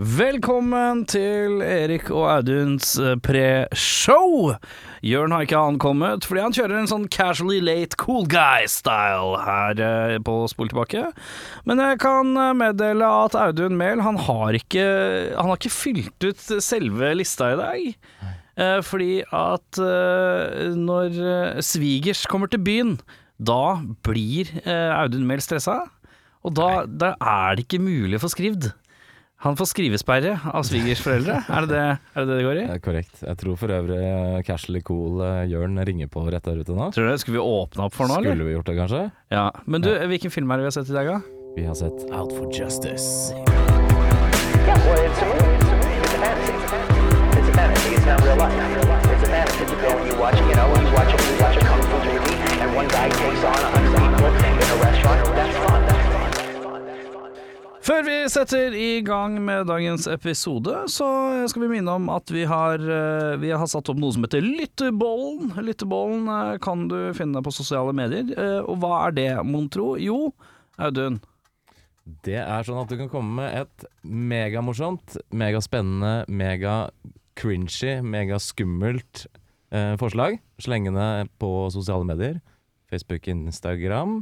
Velkommen til Erik og Auduns eh, pre-show. Jørn har ikke ankommet fordi han kjører en sånn casually late cool guy-style her eh, på Spol tilbake. Men jeg kan eh, meddele at Audun Mehl han har ikke, han har ikke fylt ut selve lista i dag. Fordi at når svigers kommer til byen, da blir Audun Mehl stressa. Og da, da er det ikke mulig å få skrevet. Han får skrivesperre av svigers foreldre. Er det det er det, det det går i? Er korrekt. Jeg tror for øvrig eh, Casually Cool eh, Jørn ringer på rett der ute nå. Tror du det? Skulle vi åpne opp for nå, eller? Skulle vi gjort det, kanskje? Ja. Men du, hvilken film er det vi har sett i dag, da? Vi har sett Out for Justice. Yeah, well, it's a movie. It's a movie. It's a fantasy. It's a fantasy. It's not real life. It's a fantasy. You go and you watch, you know, you watch a, you watch a kung fu movie, and one guy takes on a hundred Før vi setter i gang med dagens episode, så skal vi minne om at vi har, eh, vi har satt opp noe som heter Lyttebollen. Lyttebollen eh, kan du finne på sosiale medier. Eh, Og hva er det, mon tro? Jo, Audun. Det er sånn at du kan komme med et megamorsomt, megaspennende, mega-cringy, megaskummelt eh, forslag. Slenge det på sosiale medier. Facebook, Instagram.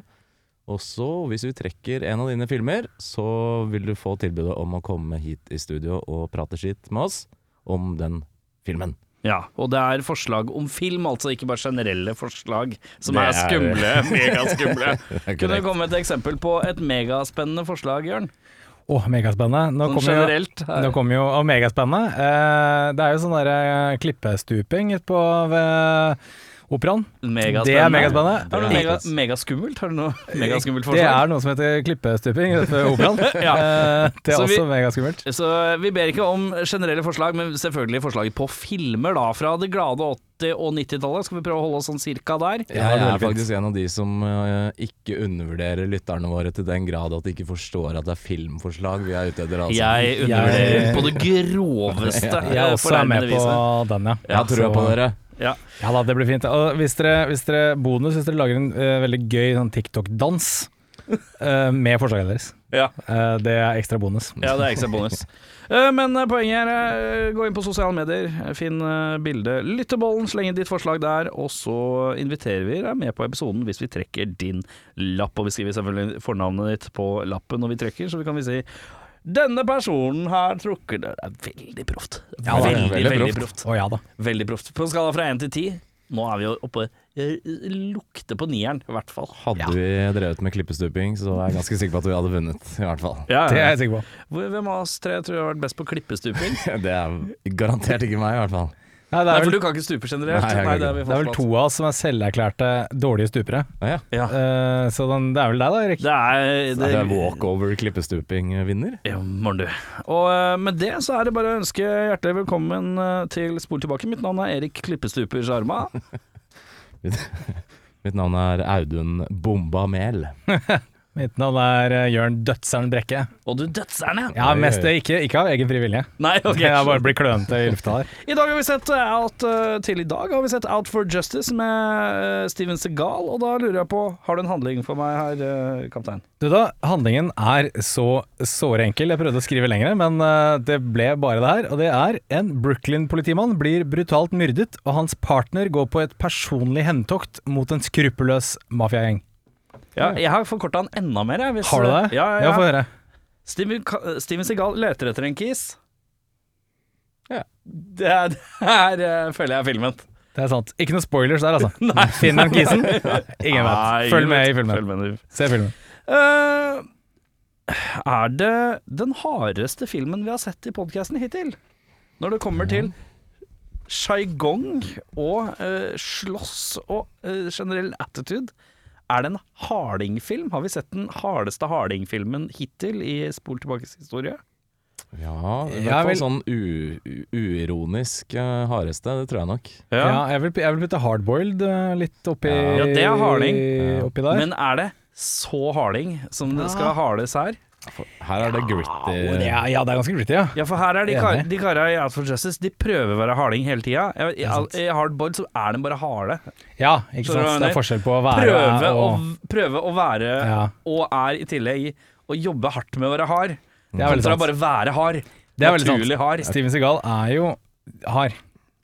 Og så, hvis vi trekker en av dine filmer, så vil du få tilbudet om å komme hit i studio og prate skitt med oss om den filmen. Ja, og det er forslag om film, altså ikke bare generelle forslag som Det er er- skumle, megaskumle. Kunne du komme med et eksempel på et megaspennende forslag, Jørn? Åh, megaspennende. Nå Sånn kommer jo, generelt. nå kommer jo og megaspennende. Eh, det er jo sånn derre klippestuping ute på ved Operaen. Det er megaspennende. Har du noe mega, megaskummelt? Har du noe megaskummelt Det er noe som heter klippestuping utenfor Operaen. Ja. eh, det er Så vi- også megaskummelt. Så vi ber ikke om generelle forslag, men selvfølgelig forslag på filmer da, fra det glade 80- og 90-tallet. Skal vi prøve å holde oss sånn cirka der? Ja, Jeg er faktisk en av de som uh, ikke undervurderer lytterne våre til den grad at de ikke forstår at det er filmforslag vi er ute etter. Altså. Jeg undervurderer på det groveste. Jeg jeg også er med på den, ja. Jeg tror Så- på dere. Ja. Ja da, det blir fint. Og hvis dere, hvis dere bonus, hvis dere lager en eh, veldig gøy sånn TikTok-dans eh, med forslaget deres. Ja. Eh, det er ekstra bonus. ja, det er ekstra bonus. Eh, Men eh, poenget er eh, gå inn på sosiale medier, eh, finn eh, bildet Lyttebollen, sleng inn ditt forslag der, og så inviterer vi deg med på episoden hvis vi trekker din lapp. Og vi skriver selvfølgelig fornavnet ditt på lappen når vi trekker, så vi kan vi si denne personen har trukket Det er veldig proft. Ja, veldig, veldig veldig proft. Oh, ja. Veldig proft. På en skala fra én til ti, nå er vi jo oppe eh, Lukter på nieren, i hvert fall. Hadde Ja. vi drevet med klippestuping, så er jeg ganske sikker på at vi hadde vunnet, i hvert fall. Ja, Det er jeg sikker på. Hvem av oss tre tror jeg har vært best på klippestuping? Det er garantert ikke meg, i hvert fall. Nei, det Nei, er for vel du kan ikke stupe generelt. Nei, jeg kan det er vi Det er vel to av oss som er selverklærte dårlige stupere. Ah, ja. Ja. Uh, så den, det er vel deg da, Erik? Det er, Det er walkover klippestuping-vinner. Ja, du. Og uh, med det så er det bare å ønske hjertelig velkommen eh, til Spol tilbake. Mitt navn er Erik Klippestuper Sjarma. Mitt navn er Audun Bomba Mel. Mitt navn er eh, Jørn Dødseren Brekke. Og du dødseren, Ja, Ja, mest oi. ikke, ikke av egen fri vilje. Nei, ok. Jeg bare blir klønete i lufta her. I dag har vi sett eh, Out eh, til i dag har vi sett Out for Justice med eh, Steven Segal. Og da lurer jeg på, har du en handling for meg her, eh, kaptein? Du da, handlingen er så såre enkel. Jeg prøvde å skrive lenger, men eh, det ble bare det her. Og det er en Brooklyn-politimann blir brutalt myrdet, og hans partner går på et personlig hentokt mot en skruppelløs mafiagjeng. Ja, jeg har forkorta den enda mer. Jeg, hvis, Har du det? Ja, ja, ja. få høre. Steven, Ka- Steven Segal leter etter en kis. Ja. Det er, det er eh, føler jeg, er filmen. Det er sant. Ikke noen spoilers der, altså. Finn den kisen. Ingen vet. Følg med i følg filmen. med. Se filmen. Uh, er det den hardeste filmen vi har sett i podkasten hittil? Når det kommer til sjaigong og uh, slåss og uh, generell attitude. Er det en hardingfilm? Har vi sett den hardeste hardingfilmen hittil i Spol tilbakes historie? Ja, i hvert fall sånn uironisk uh, hardeste, det tror jeg nok. Ja, jeg, vil, jeg vil putte hardboiled uh, litt oppi Ja, det er harding. Oppi der. Men er det så harding som det skal hardes her? Her er det gritty. Ja, ja, det er ganske gritty, ja. Ja, for her er de, kar de kara i Out for Justice De prøver å være harding hele tida. I. I Hardboard så er de bare harde. Ja, ikke sant. Det er forskjell på å være Prøve, å, prøve å være, Ja. og er i tillegg å jobbe hardt med å være hard. Det er veldig Kontra sant. bare være hard. Det er veldig naturlig sant. hard. Steven Seagal er jo hard.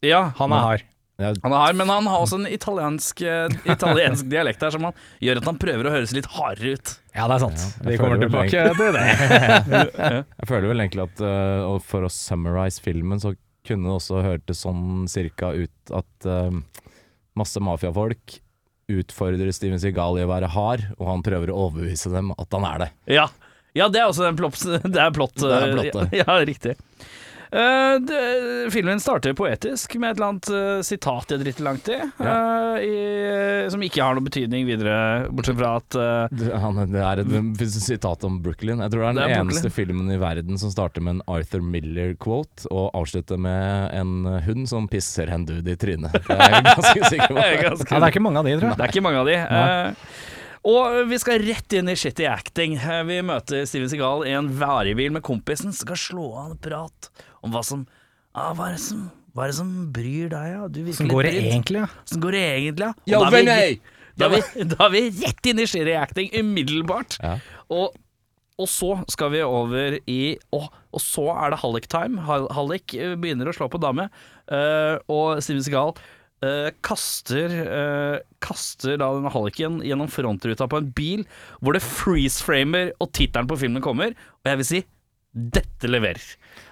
Ja, Han er hard. Ja, han er hard, men han har også en italiensk, eh, italiensk dialekt her som han gjør at han prøver å høres litt hardere ut. Ja, det er sant. Ja, Vi kommer tilbake til det. Jeg føler vel egentlig at uh, for å summarize filmen, så kunne det også hørtes sånn cirka ut at uh, masse mafiafolk utfordrer Steven Seagal i å være hard, og han prøver å overbevise dem at han er det. Ja, ja det er også en plott. Det er plott. Det er plott. Ja, Ja, riktig. Eh, det, filmen starter poetisk med et eller annet uh, sitat jeg driter langt i, eh, i, som ikke har noen betydning videre, bortsett fra at Det, han, det er et sitat om Brooklyn. Jeg tror det er den Det er eneste Brooklyn. filmen i verden som starter med en Arthur Miller-quote, og avslutter med en hund som pisser en dude i trynet. Det er jeg ganske sikker på. det er ganske Ja, det er ikke mange av de, tror jeg. Det er ikke mange av de. Eh, og vi skal rett inn i shitty acting. Vi møter Steven Segal i en varebil med kompisen. Skal slå av en prat om hva som ah, hva, er det som hva er det som bryr deg, ja? Du litt går det brydd. egentlig, ja. Hvordan går det egentlig, ja? Og Yo, da er vi-! Da er vi, da er vi rett inn i skireacting umiddelbart. Ja. Og, og så skal vi over i Og, og så er det Hallik-time. Hal- Hallik eh, begynner å slå på dame, uh, og Steven Segal Uh, kaster, uh, kaster da denne Halliken gjennom frontruta på en bil, hvor det freeze-framer og tittelen på filmen kommer, og jeg vil si dette leverer.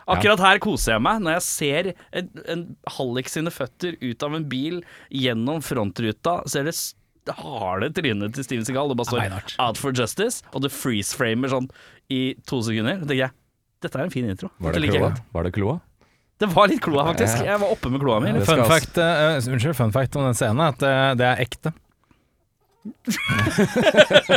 Akkurat her koser jeg meg når jeg ser en, en Hallik sine føtter ut av en bil gjennom frontruta. Ser det s- harde trynet til Steven Seagal. Det bare står Beinhardt. 'Out for Justice', og det freeze-framer sånn i to sekunder. Da tenker jeg dette er en fin intro. Var det kloa? Var det kloa? Det var litt kloa, faktisk. Jeg var oppe med kloa mi. Ja, Fun fact, eh, unnskyld, fun fact om den scenen er at eh, det er ekte.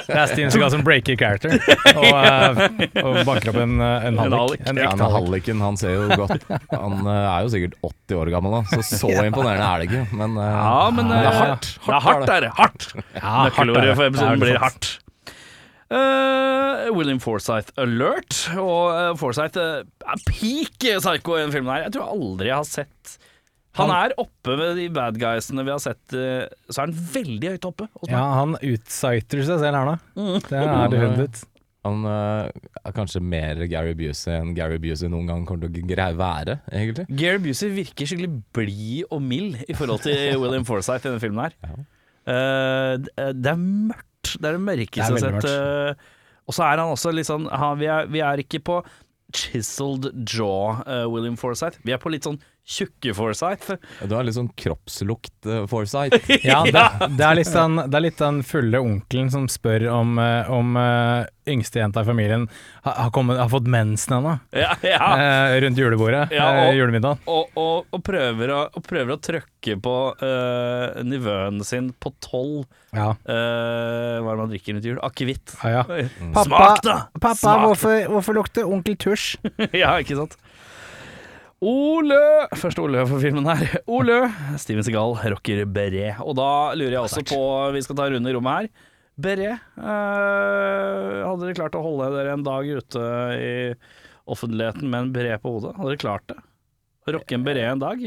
det er Steven Seagal som breaker character og, uh, og banker opp en, eh, en En hallik. En Ja. Halliken han ser jo godt Han uh, er jo sikkert 80 år gammel, da, så så imponerende er det ikke. Men, uh, Ja, men det er hardt. Det er hardt, er det. Hardt. Ja, Nøkkelordet det. for episoden blir hardt. Uh, William Forsythe alert. Og uh, Forsythe uh, er peak psycho i den filmen her. Jeg tror aldri jeg har sett Han er oppe med de bad guysene vi har sett, eh, så er han veldig høyt oppe. Ja, han utsighter seg selv her nå. Det er definitivt. Han eh, er kanskje mer Gary Busey enn Gary Busey noen gang kommer til å greie være, egentlig. Gary Busey virker skikkelig blid og mild i forhold til William Forsythe i denne filmen her. Ja. Eh, det det er mørkt. Det er det mørkeste jeg har sett. og så er han også litt sånn ha, vi, er, vi er ikke på chiseled jaw uh, William Forsythe. Vi er på litt sånn tjukke Forsythe. Du har litt sånn kroppslukt, uh, Ja, det, det, er litt den, det er litt den fulle onkelen som spør om, eh, om uh, yngstejenta i familien har, har, kommet, har fått mensen ennå, Ja, ja. uh, rundt julebordet. Ja, og, og- julemiddagen. Og, og, og, prøver å, og prøver å trykke på uh, nivøen sin på tolv. Ja. Uh, hva er det man drikker rundt jul? Akevitt. Ja, ja. Smak, da! Pappa, Smak. hvorfor, hvorfor lukter onkel tusj? ja, ikke sant? Ole Første Ole for filmen her. Ole Steven Segal rocker beret. Og da lurer jeg også på Vi skal ta en runde i rommet her. Beret. eh, hadde dere klart å holde dere en dag ute i offentligheten med en beret på hodet? Hadde dere klart det? Rocke en beret en dag?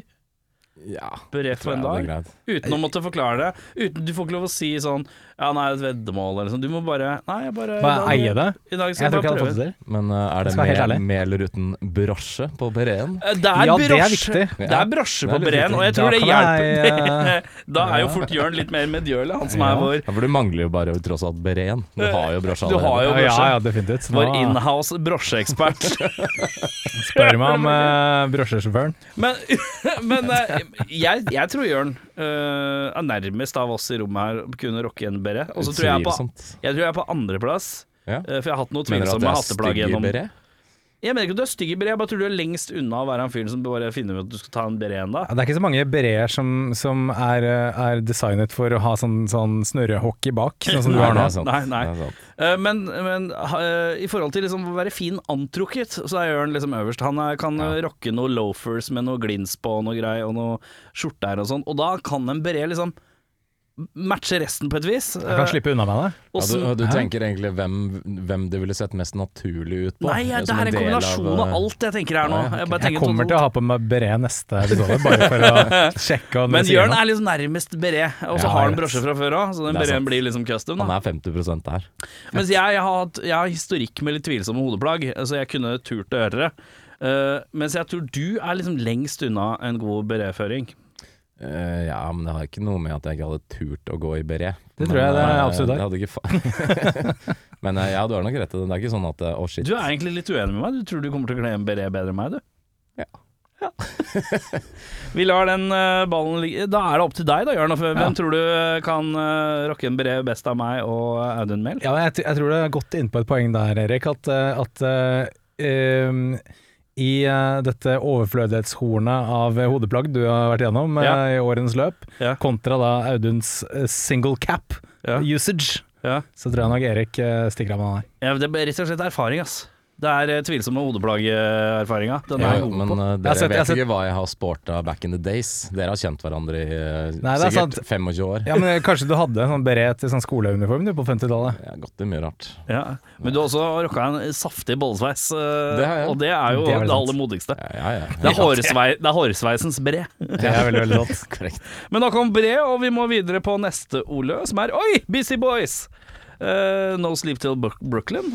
Ja, Beret for en dag? Uten å måtte forklare det. Uten, du får ikke lov å si sånn Ja, nei, et veddemål eller sånn. Du må bare Nei, jeg bare Bare i dag- eie det? I dag skal Jeg tror ikke jeg bare hadde fått prøve. det til. Men uh, er det Skal være helt med, ærlig. med eller uten brosje på bereten? Eh, Det er Ja, det er brosje. viktig. Det Ja, er brosje det er på litt breen, viktig. og jeg tror det kan hjelper. jeg, da er jo fort Jørn litt mer medgjørlig, han som Ja. er vår, Ja, for du mangler jo bare tross alt bereten. Du har jo brosje Du har jo Ja, ja, brosje. ja, definitivt. Så vår nå inhouse brosjeekspert. spør meg om uh, brosjesjåføren. Men, men eh, jeg, jeg tror Jørn eh, er nærmest av oss i rommet her kunne rocke en beret. Og så tror jeg på. Jeg tror jeg er på andreplass, Ja. uh, for jeg har hatt noe tvilsomt med hatteplagg gjennom beret? Jeg mener ikke at du er stygg i beret, jeg bare tror du er lengst unna å være han fyren som bare finner ut at du skal ta en beret ennå. Ja, det er ikke så mange bereer som, som er, eh, er designet for å ha sånn, sånn snørrehockey bak, sånn som du har nå. Nei, nei. Eh, Men, men uh, i forhold til liksom å være fin antrukket, så er Jørn liksom øverst. Han er, kan Ja. rocke noen loafers med noe glins på og noe greier, og noe skjorte her og sånn. Og da kan en beret liksom matche resten på et vis. Jeg kan slippe unna med det. Ja, du, du tenker egentlig hvem, hvem det ville sett mest naturlig ut på? Nei, ja, det er en en kombinasjon av, av, alt jeg tenker her nå. Ja, okay. Jeg, bare Jeg kommer til å ha på meg beret neste episode, bare for å sjekke om Men Jørn er liksom nærmest beret, og så Ja, har han brosje fra før av, så den er bereten blir liksom custom. Han er 50 der. Mens jeg, jeg, har, hatt- jeg har historikk med litt tvilsomme hodeplagg, så jeg kunne turt å gjøre det. Uh, mens jeg tror du er liksom lengst unna en god bereføring. Eh, ja, men det har ikke noe med at jeg ikke hadde turt å gå i beret. Det tror jeg det er absolutt har. det hadde ikke fa Men uh, ja, du har nok rett i det. Det er ikke sånn at eh, oh, shit. Du er egentlig litt uenig med meg. Du tror du kommer til å kle en beret bedre enn meg, du. Ja. Ja. Vi lar den uh, ballen ligge. Da er det opp til deg, da, Jørn. Hvem Ja. tror du kan uh, rocke en beret best av meg og Audun Mehl? Ja, jeg, jeg tror du er godt inne på et poeng der, Erik. At, eh, at eh, um, i eh, dette overflødighetshornet av hodeplagg du har vært gjennom eh, Ja. i årens løp, Ja. kontra da Auduns eh, single cap Ja. usage, Ja. så tror jeg nok Erik stikker av med den her. Ja, det er rett og slett erfaring, ass. Det er tvilsomt tvilsomme hodeplaggerfaringa. Den er jeg god men på. eh, Jeg dere sett- vet sett- ikke hva jeg har sporta back in the days. Dere har kjent hverandre i eh, Nei, er sikkert sant. 25 år. Ja, men eh, Kanskje du hadde en sånn beret til sånn skoleuniform du på 50-tallet? Ja, godt det er mye rart. Ja. Men du har også rocka en saftig bollesveis, eh, Det har jeg. og det er jo Det er det, aller modigste. Ja, ja, ja. Det er, hårsvei, det er hårsveisens bre. Det er veldig, veldig godt. Korrekt. Men da kom bre, og vi må videre på neste ordløs, som er Oi, Busy Boys! Eh, no Sleep Till Brooklyn.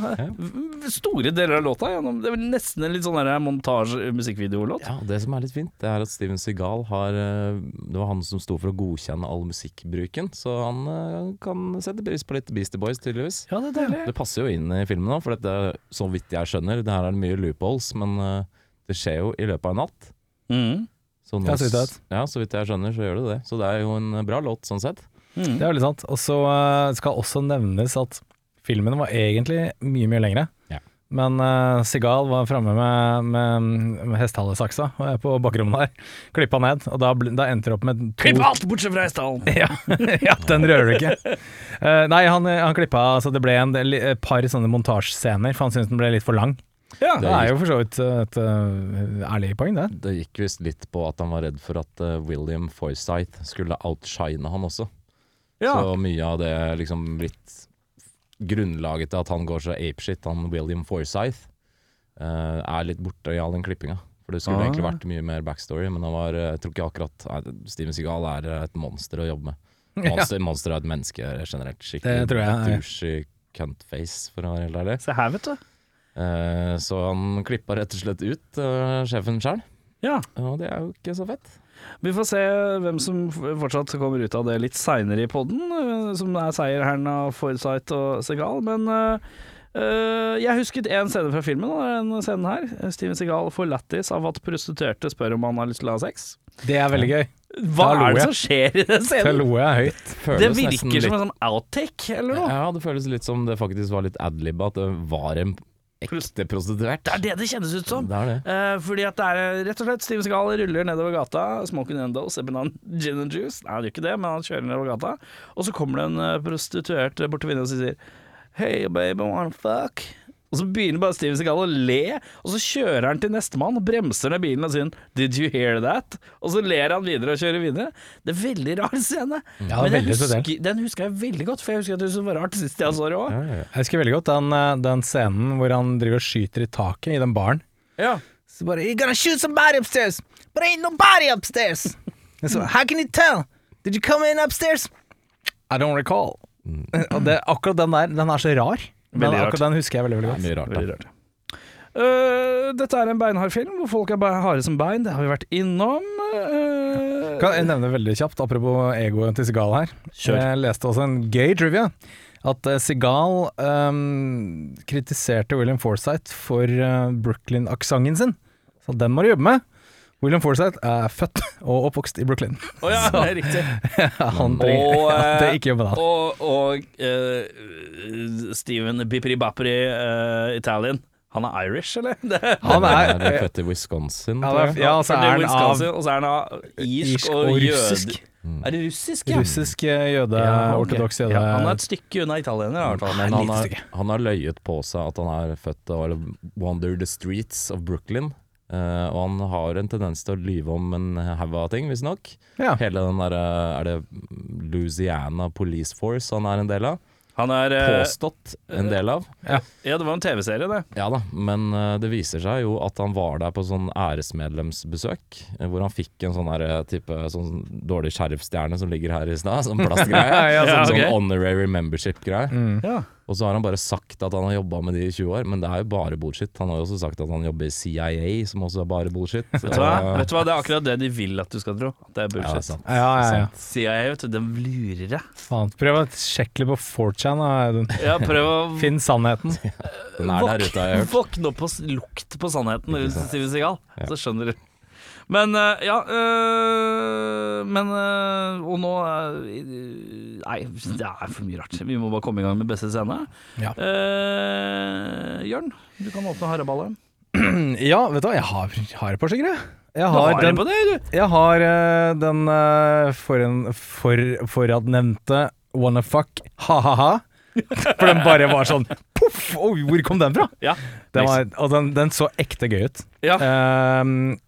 Store deler av låta. gjennom- Det er vel nesten en litt sånn montasje-musikkvideolåt. Ja, Det som er litt fint, det er at Steven Seagal har eh, Det var han som sto for å godkjenne all musikkbruken, så han eh, kan sette pris på litt Beastie Boys, tydeligvis. Ja, det er deilig. Det passer jo inn i filmen nå, for dette, så vidt jeg skjønner, det her er mye loopholes, men det skjer jo i løpet av en natt. Mm. Så, nå, Ja, så vidt jeg vet. ja, så vidt jeg skjønner, så gjør det det. Så det er jo en bra låt, sånn sett. Mm. Det er veldig sant. Og så eh, skal også nevnes at filmen var egentlig mye, mye lengre. Ja. Men uh, Sigal var framme med, med, med hestehalesaksa og er på bakrommet der. Klippa ned, og da, da endte det opp med to Klipp alt bortsett fra hestehalen! ja, ja, den rører du ikke. Uh, nei, han, han klippa så det ble en del, et par sånne montasjescener, for han syntes den ble litt for lang. Ja. Det er jo for så vidt et, uh, ærlig poeng, det. Det gikk visst litt på at han var redd for at uh, William Forsythe skulle outshine han også. Ja. Så mye av det liksom blitt grunnlaget til at han går så apeshit, han William Forsythe, eh, er litt borte i all den klippinga. For det skulle Ah. egentlig vært mye mer backstory, men han var, eh, jeg tror ikke akkurat nei, Steven Seagal er eh, et monster å jobbe med. Monster, monster er et menneske generelt. Det Skikkelig tror jeg, ja. douchey cuntface, for å være helt ærlig. Se her, vet du. Eh, så han klippa rett og slett ut uh, sjefen sjøl, Ja. og det er jo ikke så fett. Vi får se hvem som fortsatt kommer ut av det litt seinere i poden, eh, som er seierherren av Forsyth og Segal. Men eh, jeg husket én scene fra filmen, denne scenen her. Steven Segal får lættis av at prostituerte spør om han har lyst til å ha sex. Det er veldig gøy. Hva er det som skjer i den Da Det lo jeg høyt. Det virker som litt- en sånn outtake eller noe. Ja, det føles litt som det faktisk var litt adlib, at det var en ekte prostituert. Det er det det kjennes ut som. Det er det. Eh, fordi at det er eh, rett og slett Steven Seagal ruller nedover gata, smoking endo, sipping on gin and juice. Nei, han gjør ikke det, men han kjører nedover gata. Og så kommer det en eh, prostituert bort til vinduet og sier Hey baby, wanna fuck? Og så begynner bare Steven Segal å le, og så kjører han til nestemann og bremser ned bilen og sier Did you hear that? Og så ler han videre og kjører videre. Det er veldig rar scene. Ja, men den husker, den husker jeg veldig godt, for jeg husker at det var rart sist jeg så det òg. Ja. Jeg husker veldig godt den, eh, den scenen hvor han driver og skyter i taket i den baren. Ja. Så bare You're gonna shoot somebody upstairs, but ain't nobody upstairs. så, How can you tell? Did you come in upstairs? I don't recall. Og det, akkurat den der, den er så rar. Men Veldig rart. akkurat den husker jeg veldig, veldig godt. mye rart, Veldig rart. Øh, dette er en beinhard film hvor folk er bare harde som bein. Det har vi vært innom. øh. Kan jeg nevne veldig kjapt, apropos egoet til Sigal her. Kjør. Jeg leste også en gøy trivia. At eh, Sigal ehm, kritiserte William Forsythe for eh, Brooklyn-aksenten sin. Så den må du jobbe med. William Forsythe er født og oppvokst i Brooklyn. Oh, ja, det er riktig. Han trenger Og, eh, er ikke jobben hans. Og, og uh, Steven Bipperi Bapperi øh, Italian. Han er Irish, eller? Han Er er det født i Wisconsin? Ja, er- ja, så er han Wisconsin, av Og så er han av irsk, irsk og, og russisk. russisk. Er det russisk, ja? Russisk eh, jøde, Ja, ok. ortodoks jøde. Ja, han er et stykke unna italiener, i hvert fall. Men han har, han har løyet på seg at han er født og eller wander the streets of Brooklyn. Eh, og han har en tendens til å lyve om en haug av ting, visstnok. Ja. Hele den derre Er det Louisiana Police Force han er en del av? Han er øh, Påstått en del av. Ja, det var en TV-serie, det. Ja da, men eh, det viser seg jo at han var der på sånn æresmedlemsbesøk, eh, hvor han fikk en sånn der, eh, type sånn dårlig sheriffstjerne som ligger her i stad, sånn plastgreie. Ja, sånn, ok. sånn honorary membership-greie. Mm. Ja. Og så har han bare sagt at han har jobba med de i 20 år, men det er jo bare bullshit. Han har jo også sagt at han jobber i CIA, som også er bare bullshit. Vet du, hva? Vet du hva, Det er akkurat det de vil at du skal tro. At det er Ja, det er bullshit. sant. Ja, ja, ja. CIA, vet du, de lurer deg. Faen. Prøv å sjekke litt på 4chan, da, Ja, prøv å Finn sannheten. Den er der ute, har jeg hørt. Våkne opp og lukt på sannheten rundt. Steven Seagal, Ja. så skjønner du. Men øh, ja øh, Men øh, Og nå Nei, det er for mye rart. Vi må bare komme i gang med beste scene. Ja. Eh, Jørn, du kan åpne haraballet. Ja, vet du hva, jeg har, har et par stykker, jeg. Jeg har den, jeg har uh, den uh, foran, for, foradnevnte wanna fuck ha-ha-ha. For den bare var sånn poff! Oh, hvor kom den fra? Ja. Den, var, og den, den så ekte gøy ut. Ja. Ehm,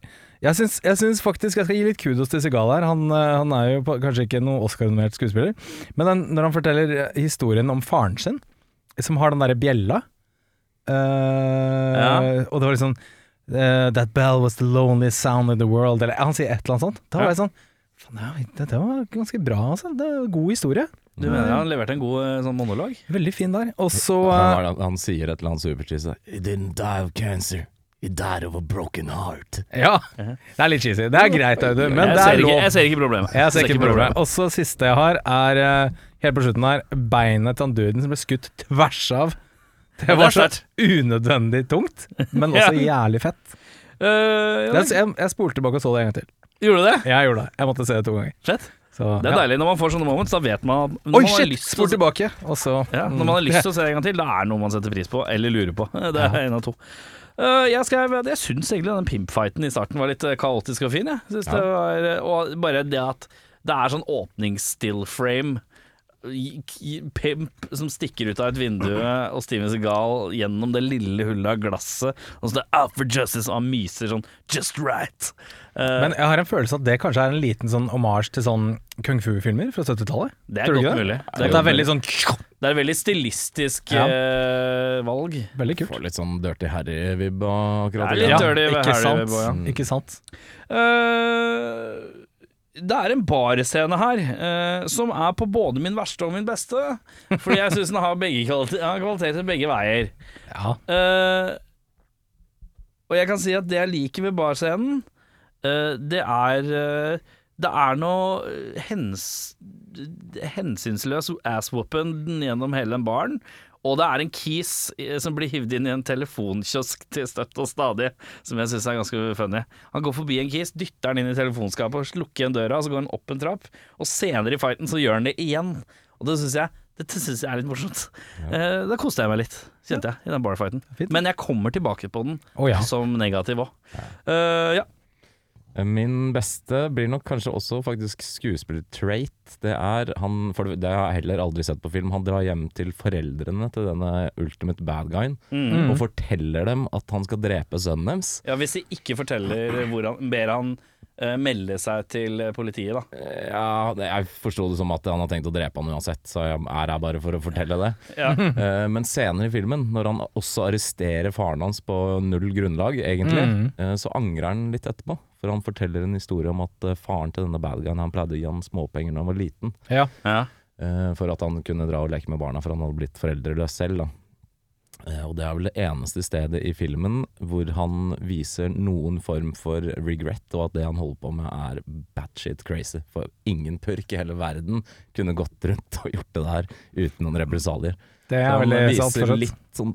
jeg, syns, jeg syns faktisk jeg skal gi litt kudos til Segal her. Han, eh, han er jo på, kanskje ikke noen Oscar-nominert skuespiller, men den, når han forteller eh, historien om faren sin, som har den derre bjella eh, Og det var liksom uh, That bell was the loneliest sound in the world, eller han sier et eller annet sånt. Da var jeg sånn ja, dette var ganske bra, altså. Det er god historie. Du mener han leverte en god sånn monolog? Veldig fin der. Og så Han, han sier et eller annet supertrist. He didn't die of cancer. He died of a broken heart. Ja. Det er litt cheesy. Det er greit, Audun, men jeg, det ser er ikke, lov. jeg ser ikke problemet. Jeg ser ikke problemet. Og så siste jeg har, er eh, helt på slutten her, beinet til han duden som ble skutt tvers av. Det det var så unødvendig tungt, men også jævlig fett. Eh, ja, Det, jeg, jeg spolte tilbake og så det en gang til. Gjorde du det? Jeg gjorde det. Jeg måtte se det to ganger. Fett. Så, Det er ja. deilig når man får sånne moments. Da vet man Oi, man har shit! til tilbake, og så Ja, når man har lyst til å se en gang til, da er det noe man setter pris på, eller lurer på. Det er en av to. Eh, jeg skrev, jeg syns egentlig den pimpfighten i starten var litt eh, kaotisk og fin. Jeg. Synes det var, eh, og bare det at det er sånn åpnings-still-frame. i- i- Pimp som stikker ut av et vindu, og Steven Segal gjennom det lille hullet av glasset. Og så det er out for justice, og han myser sånn just right. Uh, Men jeg har en følelse at det kanskje er en liten sånn omasj til sånn kung fu-filmer fra 70-tallet. det er godt mulig. det? mulig. Det er veldig sånn det er et veldig stilistisk Ja. eh, valg. Veldig kult. Får litt sånn Dirty Harry-vibb akkurat Det er litt Ja, dirty ikke Harry sant? Boy, ja. Ikke sant? Eh, det er en barscene her eh, som er på både min verste og min beste. Fordi jeg syns den har begge kvaliteter, har kvaliteter begge veier. Ja. Eh, og jeg kan si at det jeg liker ved barscenen, eh, det er eh, Det er noe hens, hensynsløs ass-whooping gjennom hele den baren. Og det er en kis eh, som blir hivd inn i en telefonkiosk til støtt og stadig, som jeg syns er ganske funny. Han går forbi en kis, dytter den inn i telefonskapet og slukker igjen døra, og så går han opp en trapp, og senere i fighten så gjør han det igjen. Og det syns jeg dette synes jeg er litt morsomt. Eh, da koste jeg meg litt, kjente jeg, i den barfighten. Men jeg kommer tilbake på den oh, ja. som negativ òg. ja. Min beste blir nok kanskje også faktisk skuespiller-trait. Det er han For det har jeg heller aldri sett på film. Han drar hjem til foreldrene til denne ultimate bad guyen Mm. og forteller dem at han skal drepe sønnen deres. ja, hvis de ikke forteller hvor han ber han uh, melde seg til politiet, da. Eh, Ja, jeg forsto det som at han har tenkt å drepe han uansett, så jeg er her bare for å fortelle det. Ja. Uh, Men senere i filmen, når han også arresterer faren hans på null grunnlag, egentlig, Mm. uh, så angrer han litt etterpå. For han forteller en historie om at eh, faren til denne bad guyen Han pleide å gi han småpenger da han var liten, ja. Ja. eh, for at han kunne dra og leke med barna, for han hadde blitt foreldreløs selv. da Eh, Og det er vel det eneste stedet i filmen hvor han viser noen form for regret, og at det han holder på med er batshit crazy. For ingen purk i hele verden kunne gått rundt og gjort det der uten noen represalier. Det er vel veldig sant. fortsatt. litt sånn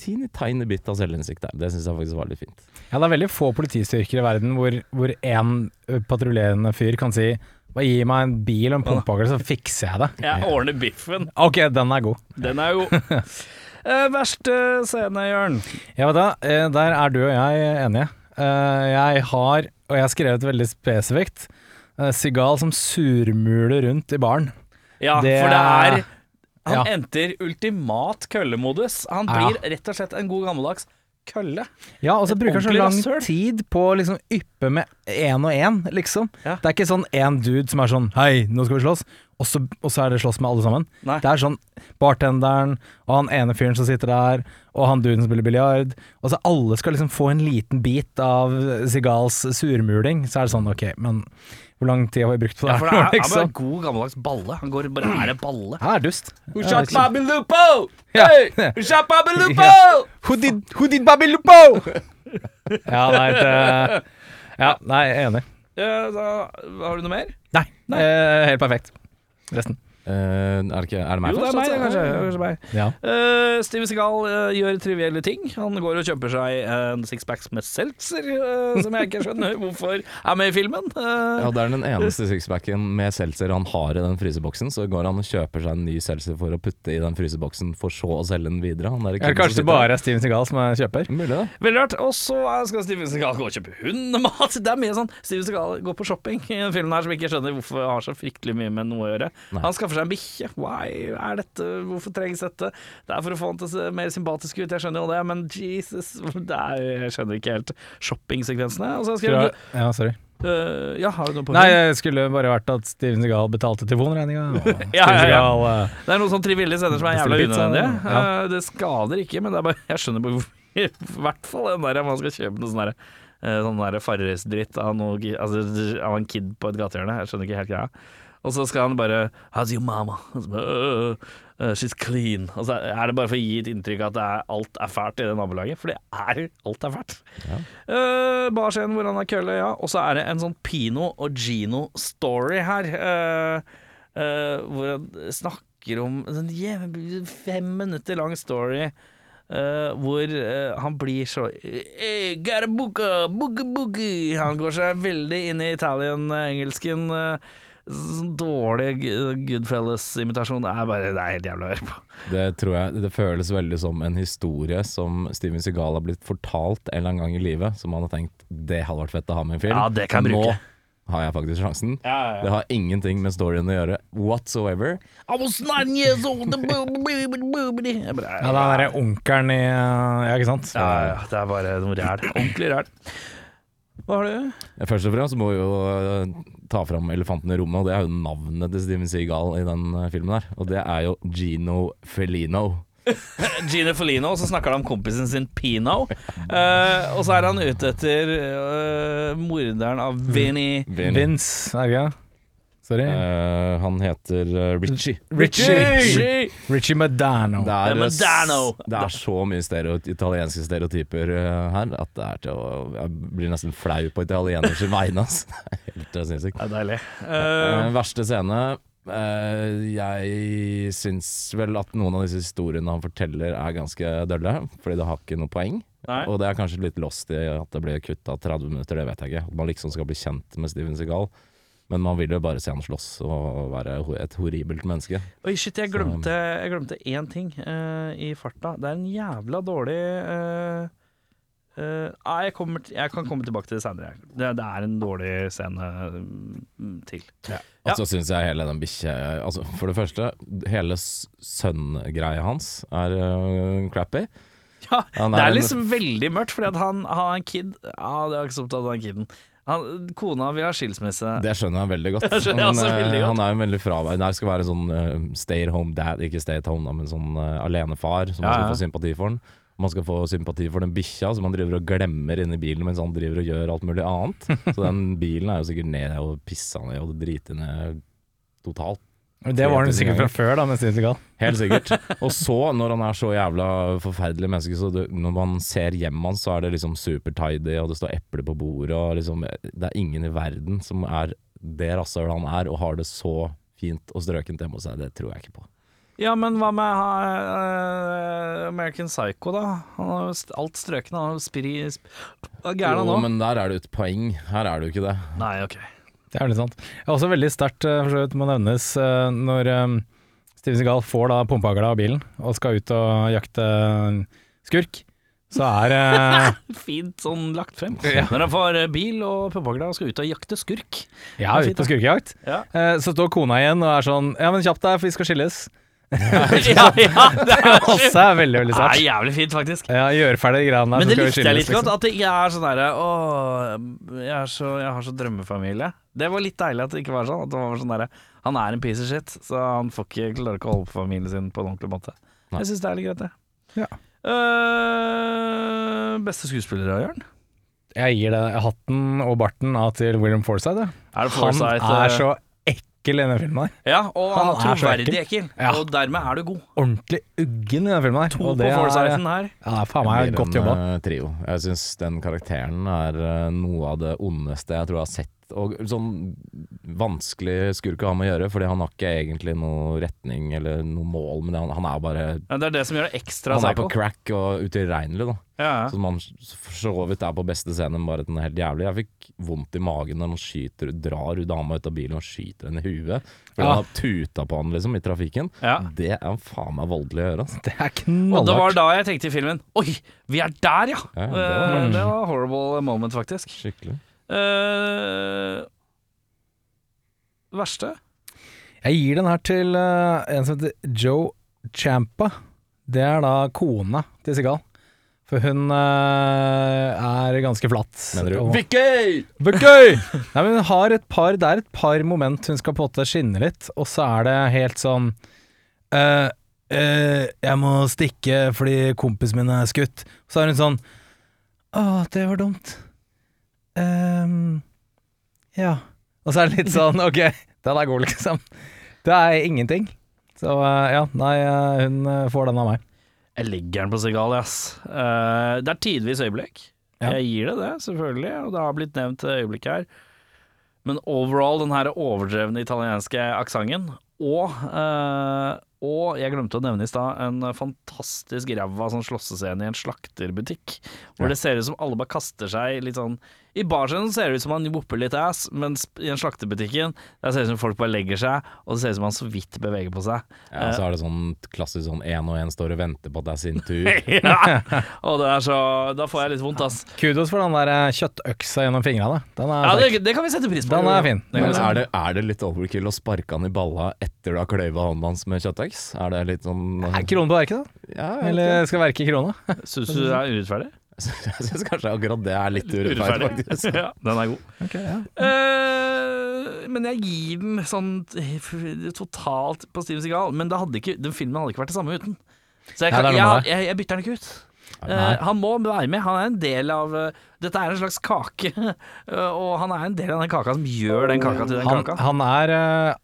teeny tiny bit av selvinnsikt der. Det syns jeg faktisk var litt fint. Ja, det er veldig få politistyrker i verden hvor, én en ø, patruljerende fyr kan si bare gi meg en bil og en pumpehagle, så fikser jeg det. Jeg ordner biffen. Ok, den er god. Den er god. uh, verste scene, Jørn. Ja, vet du, eh, der er du og jeg enige. Eh, Jeg har, og jeg har skrevet veldig spesifikt, eh, Sigal som surmuler rundt i baren. Ja, Det for det er Han Ja. enter ultimat køllemodus. Han Ja. blir rett og slett en god gammeldags kølle. Ja, og så bruker han så lang rassør. tid på å liksom yppe med én og én, liksom. Ja. Det er ikke sånn én dude som er sånn Hei, nå skal vi slåss. og så, og så er det slåss med alle sammen. Nei. Det er sånn bartenderen og han ene fyren som sitter der, og han duden som spiller biljard. Og så alle skal liksom få en liten bit av Sigals surmuling. Så er det sånn, ok, men hvor lang tid har vi brukt på det? Ja, for det her liksom. Han er liksom? god gammeldags balle. Han går bare er det balle. Han er dust. Who shot liksom. Bobby Lupo? Ja. Hey! Who shot Bobby Lupo? Ja. Who did, who did Bobby Lupo? ja, nei, det, ja, nei, jeg er enig. Ja, da, har du noe mer? Nei, eh, helt perfekt. Resten. Eh, er, det ikke, er det meg Jo, det er meg, kanskje. Kanskje meg. Ja. Uh, Steven Seagal uh, gjør trivielle ting. Han går og kjøper seg en sixpacks med seltzer, eh, som jeg ikke skjønner hvorfor er med i filmen. Eh, Ja, det er den eneste sixpacken med seltzer han har i den fryseboksen. Så går han og kjøper seg en ny seltzer for å putte i den fryseboksen, for så å selge den videre. Er det kanskje det bare Steven Seagal som er kjøper? Mulig. Veldig rart. Og så eh, skal Steven Seagal gå og kjøpe hundemat. Det er mye sånn Steven Seagal går på shopping i den filmen her som ikke skjønner hvorfor har så fryktelig mye med noe å gjøre. Nei. Han skaffer seg en bikkje. Why er dette? Hvorfor trengs dette? Det er for å få han til å se mer sympatisk ut, jeg skjønner jo det, men Jesus det er, Jeg skjønner ikke helt shoppingsekvensene. Altså, jeg skrevet Ja, sorry. Uh, Ja, har du noe på Nei, det skulle bare vært at Steven Segal betalte telefonregninga. Ja, ja, ja. Eh, Det er noen sånn trivillige scener som er jævla unødvendige. ja. Uh, Det skader ikke, men det er bare, jeg skjønner på. I hvert fall den der man skal kjøpe noe sånn der eh, Sånn der Farris-dritt av, noe, altså, av en kid på et gatehjørne. Jeg skjønner ikke helt greia. Og så skal han bare How's your mama? Og så bare, uh, she's clean. Og så er det bare for å gi et inntrykk av at er, alt er fælt i det nabolaget. For det er alt er fælt. Ja. Uh, Barscenen hvor han har kølle, ja. Og så er det en sånn Pino og Gino-story her. Uh, eh, hvor han snakker om en sånn fem minutter lang story. Uh, hvor uh, han blir så hey, booka, booka, booka. Han går seg veldig inn i Italian-engelsken. Uh, sånn dårlig Goodfellas-imitasjon. Er bare Det er helt jævlig å høre på. Det tror jeg Det føles veldig som en historie som Steven Segal har blitt fortalt en eller annen gang i livet, som han har tenkt det hadde vært fett å ha med i en film. Ja, det kan jeg bruke. Nå har jeg faktisk sjansen. Ja, ja, ja. Det har ingenting med storyen å gjøre whatsoever. I was nine years old Ja, det den derre onkelen i Ja, ikke sant? Ja, ja, det er bare noe ræl. Ordentlig ræl. Hva har du? Først og fremst må vi jo ta fram elefanten i rommet, og det er jo navnet til Steven Seagal i den øh, filmen her. Og det er jo Gino Felino. Gino Felino, og så snakker han om kompisen sin Pino. Uh, og så er han ute etter uh, morderen av Vinnie. Vinny. Vince, er det ikke? Sorry. Eh, han heter øh, Richie. Richie. Richie! Richie Madano. Det er, Madano. det er så mye stereo italienske stereotyper øh, her at det er til å Jeg blir nesten flau på italieners vegne. ass. Helt øh, sinnssykt. Det er deilig. Uh, Eh, verste scene Uh, Jeg syns vel at noen av disse historiene han forteller er ganske dølle, fordi det har ikke noe poeng. nei. Og det er kanskje litt lost i at det blir kutta 30 minutter, det vet jeg ikke. At man liksom skal bli kjent med Steven Seagal. Men man vil jo bare se han slåss og være et horribelt menneske. Oi, shit, jeg glemte, jeg glemte én ting uh, i farta. Det er en jævla dårlig uh, ah, jeg, kommer, jeg kan komme tilbake til det senere. Det, det er en dårlig scene mm, til. Ja. Og så syns jeg hele den bikkje altså For det første, hele sønngreia hans er crappy. Ja, det er liksom veldig mørkt, fordi at han har en kid Ja, det er ikke så opptatt av den kiden. Han, kona vil ha skilsmisse. Det skjønner jeg veldig godt. Jeg Men, eh, veldig godt. Han er jo veldig fraværende. Skal være sånn uh, stay at home dad, ikke stay at home, men sånn uh, alenefar, som man skal ja. få sympati for. den. Man skal få sympati for den bikkja som han driver og glemmer inni bilen mens han driver og gjør alt mulig annet. Så den bilen er jo sikkert ned og pissa ned og driti ned totalt. Det var han sikkert fra før, da, med Steven Seagal. Helt sikkert. Og så, når han er så jævla forferdelig menneske, så det, når man ser hjemmet hans, så er det liksom super-tidy, og det står eple på bordet, og liksom Det er ingen i verden som er det rasshølet han er, og har det så fint og strøkent hjemme hos seg. Det tror jeg ikke på. Ja, men hva med uh, American Psycho, da? Han har jo alt strøkne. Han har spri... Sp Hva er gæren han Jo, nå? men der er det jo et poeng. Her er det jo ikke det. Nei, ok. Det er veldig sant. Det er også veldig sterkt, eh, for så vidt må nevnes, eh, når eh, Steven Segal får da pumpehagla av bilen og skal ut og jakte skurk, så er eh, Fint sånn lagt frem. Når han får bil og pumpehagla og skal ut og jakte skurk. Ja, ut på skurkejakt. Ja. Eh, Så står kona igjen og er sånn Ja, men kjapp deg, for vi skal skilles. ja, ja, det er, Også er veldig, veldig sært. jævlig fint, faktisk. Ja, gjøre ferdig de greiene der. Men det likte jeg litt godt. liksom. At ikke er sånn derre Å, jeg, så, jeg har så drømmefamilie. Det var litt deilig at det ikke var sånn. At det var sånn derre Han er en piece of shit, så han får ikke, klarer ikke å holde på familien sin på en ordentlig måte. Nei. Jeg syns det er litt greit, det. Ja. Uh, beste skuespiller av Jørn? Jeg gir det hatten og barten av til William Forsythe. jeg. Han er så ekkel i denne filmen her. Ja, og han, Han er er troverdig ekkel. Ja. Og dermed er du god. Ordentlig uggen i denne filmen her. To og på er, her. ja, faen meg godt jobba. eh, trio. Jeg syns den karakteren er eh, noe av det ondeste jeg tror jeg har sett. Og sånn vanskelig skurk å ha med å gjøre, fordi han har ikke egentlig noe retning eller noe mål men. Han, han er bare Ja, det er det som gjør det ekstra Han er på crack og utilregnelig, da. Ja, Så Som man for så vidt er på beste scenen, bare at den er helt jævlig. Jeg fikk vondt i magen når han skyter, drar dama ut av bilen og skyter henne i huet. For Ja. han har tuta på han liksom i trafikken. Ja. Det er faen meg voldelig å gjøre. Altså. Det er Og det var da jeg tenkte i filmen Oi, vi er der, ja! Ja, det, var, var- det var horrible moment, faktisk. Skikkelig. Eh, verste? Jeg gir den her til uh, en som heter Joe Champa. Det er da kona til Sigal. For hun uh, er ganske flatt. Mener du Og- Vicky! Vicky! Nei, men hun har et par, det er et par moment hun skal på en måte skinne litt, og så er det helt sånn uh, eh, Jeg må stikke fordi kompisen min er skutt. Så er hun sånn Å, det var dumt. Ehm, ja. Og så er det litt sånn Ok, den er god, liksom. Det er ingenting. Så eh, ja, nei, eh, hun eh, får den av meg. Jeg legger den på Sigali, ass. Uh, det er tidvis øyeblikk. Ja. Jeg gir det det, selvfølgelig, og det har blitt nevnt øyeblikk her. Men overall, den her overdrevne italienske aksenten, og, eh, og jeg glemte å nevne i stad en fantastisk ræva sånn slåssescene i en slakterbutikk. Hvor Ja. det ser ut som alle bare kaster seg litt sånn I barscenen ser det ut som han vopper litt ass, mens i den slakterbutikken der ser det ut som folk bare legger seg, og det ser ut som han så vidt beveger på seg. Ja, så er det sånn klassisk sånn én og én står og venter på at det er sin tur. ja. Og det er så Da får jeg litt vondt, ass. Kudos for den der eh, kjøttøksa gjennom fingrene. Den er Ja, det, det kan vi sette pris på. Den er fin. Men er det, er det litt overkill å sparke han i balla etter du har kløyva hånden hans med kjøttøks? Er det litt sånn Er krone på verket, da? Ja, Eller skal verke i krona? Syns du det er urettferdig? Jeg syns kanskje akkurat det er litt urettferdig, faktisk. ja, den er god. Okay, ja. uh, men jeg gir den sånn eh, totalt på Steven Segal. Men det hadde ikke, den filmen hadde ikke vært det samme uten. Så jeg, Nei, jeg, jeg, jeg bytter den ikke ut. Eh, han må være med. Han er en del av eh, Dette er en slags kake, eh, og han er en del av den kaka som gjør den kaka til den Han, kaka. han er,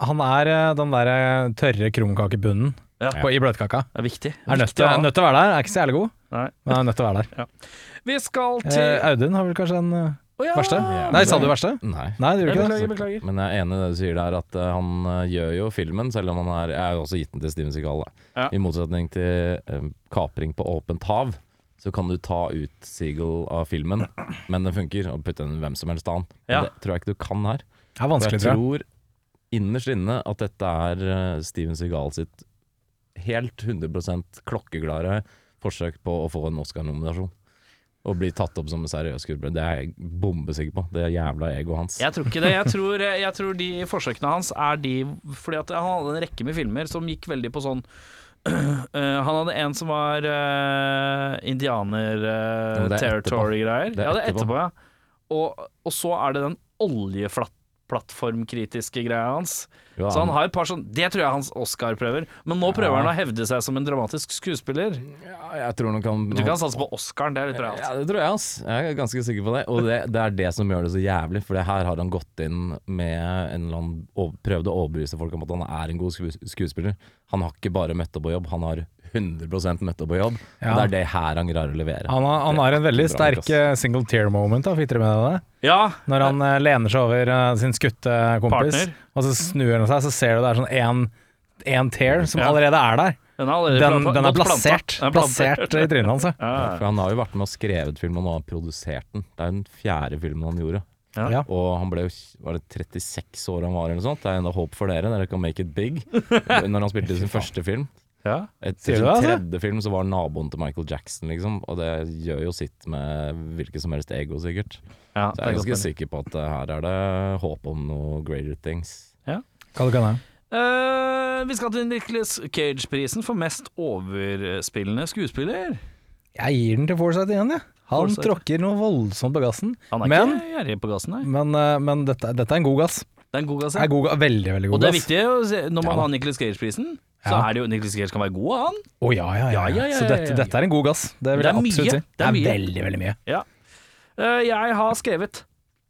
han er den derre tørre krumkakebunnen Ja. på, i bløtkaka. Det er viktig. Er nødt til, nødt til å være der. Er ikke så jævlig god, Nei. men er nødt til å være der. Vi skal til Eh, Audun har vel kanskje en oh, ja. verste? Ja, Nei, sa du verste? Nei. Nei, det gjorde ikke det. beklager, beklager. Men jeg er enig i det du sier der, at han gjør jo filmen, selv om han er Jeg har jo også gitt den til Steven Seagal, da. Ja. I motsetning til kapring på åpent hav, så kan du ta ut Seagal av filmen, men den funker, og putte den hvem som helst annen. Ja. Det tror jeg ikke du kan her. Det er vanskelig, jeg tror jeg. tror innerst inne at dette er eh, Steven Seagal sitt helt 100% klokkeklare forsøk på å få en Oscar-nominasjon. Og bli tatt opp som en seriøs skuespiller. Det er jeg bombesikker på. Det er jævla egoet hans. Jeg tror ikke det. Jeg tror, jeg tror de forsøkene hans er de Fordi at han hadde en rekke med filmer som gikk veldig på sånn eh, Han hadde en som var uh, er indianer-territory-greier. Det er Ja, det er etterpå. etterpå, ja. Og, og så er det den oljeplattformkritiske greia hans. Så han har et par sånn Det tror jeg er hans Oscar-prøver. Men nå prøver han å hevde seg som en dramatisk skuespiller. ja, jeg tror nok han Du kan satse på Oscaren, det er litt bra. Ja, det tror jeg, ass. Jeg er ganske sikker på det. Og det, det er det som gjør det så jævlig. For her har han gått inn med en eller annen Prøvd å overbevise folk om at han er en god skuespiller. Han har ikke bare møtt opp på jobb, han har 100 møtt opp på jobb. Ja. Og det er det her han greier å levere. Han har, han har en veldig er sterk eh, single tear moment, da, fikk dere med det? Ja, Når han uh, lener seg over uh, sin skutte kompis, Partner. og så snur han seg, så ser du det er sånn én én tear som Ja. allerede er der. den er Den, den er plassert, Den er plassert i trynet hans. ja. For han har jo vært med og skrevet filmen, og nå har produsert den. Det er den fjerde filmen han gjorde. Ja. Ja. Og han ble jo var det 36 år han var, eller noe sånt. Det er enda håp for dere, dere kan make it big. Når han spilte sin første film. Ja. Etter du sin det, altså? tredje film så var naboen til Michael Jackson, liksom. Og det gjør jo sitt med hvilket som helst ego, sikkert. Ja, Så jeg er ganske sikker på at eh, her er det håp om noe greater things. Hva det kan være. Uh, vi skal til Nicholas Cage-prisen for mest overspillende skuespiller. Jeg gir den til Forsight igjen, jeg. Han tråkker noe voldsomt på gassen. Han er Men, ikke gjerrig på gassen, nei. men, eh, men dette, dette er en god gass. Det er en god gass. Ja. er god, veldig, veldig god Og det er viktig å se, når man Ja. har Nicholas Cage-prisen, så Ja. er det jo Nicholas Cage kan være god, han. Å ja, ja, ja. Ja, ja, ja, Så dette, ja, ja. dette er en god gass. Det vil Det er jeg absolutt mye. si. Det er mye. veldig, veldig mye. Ja. Eh, jeg har skrevet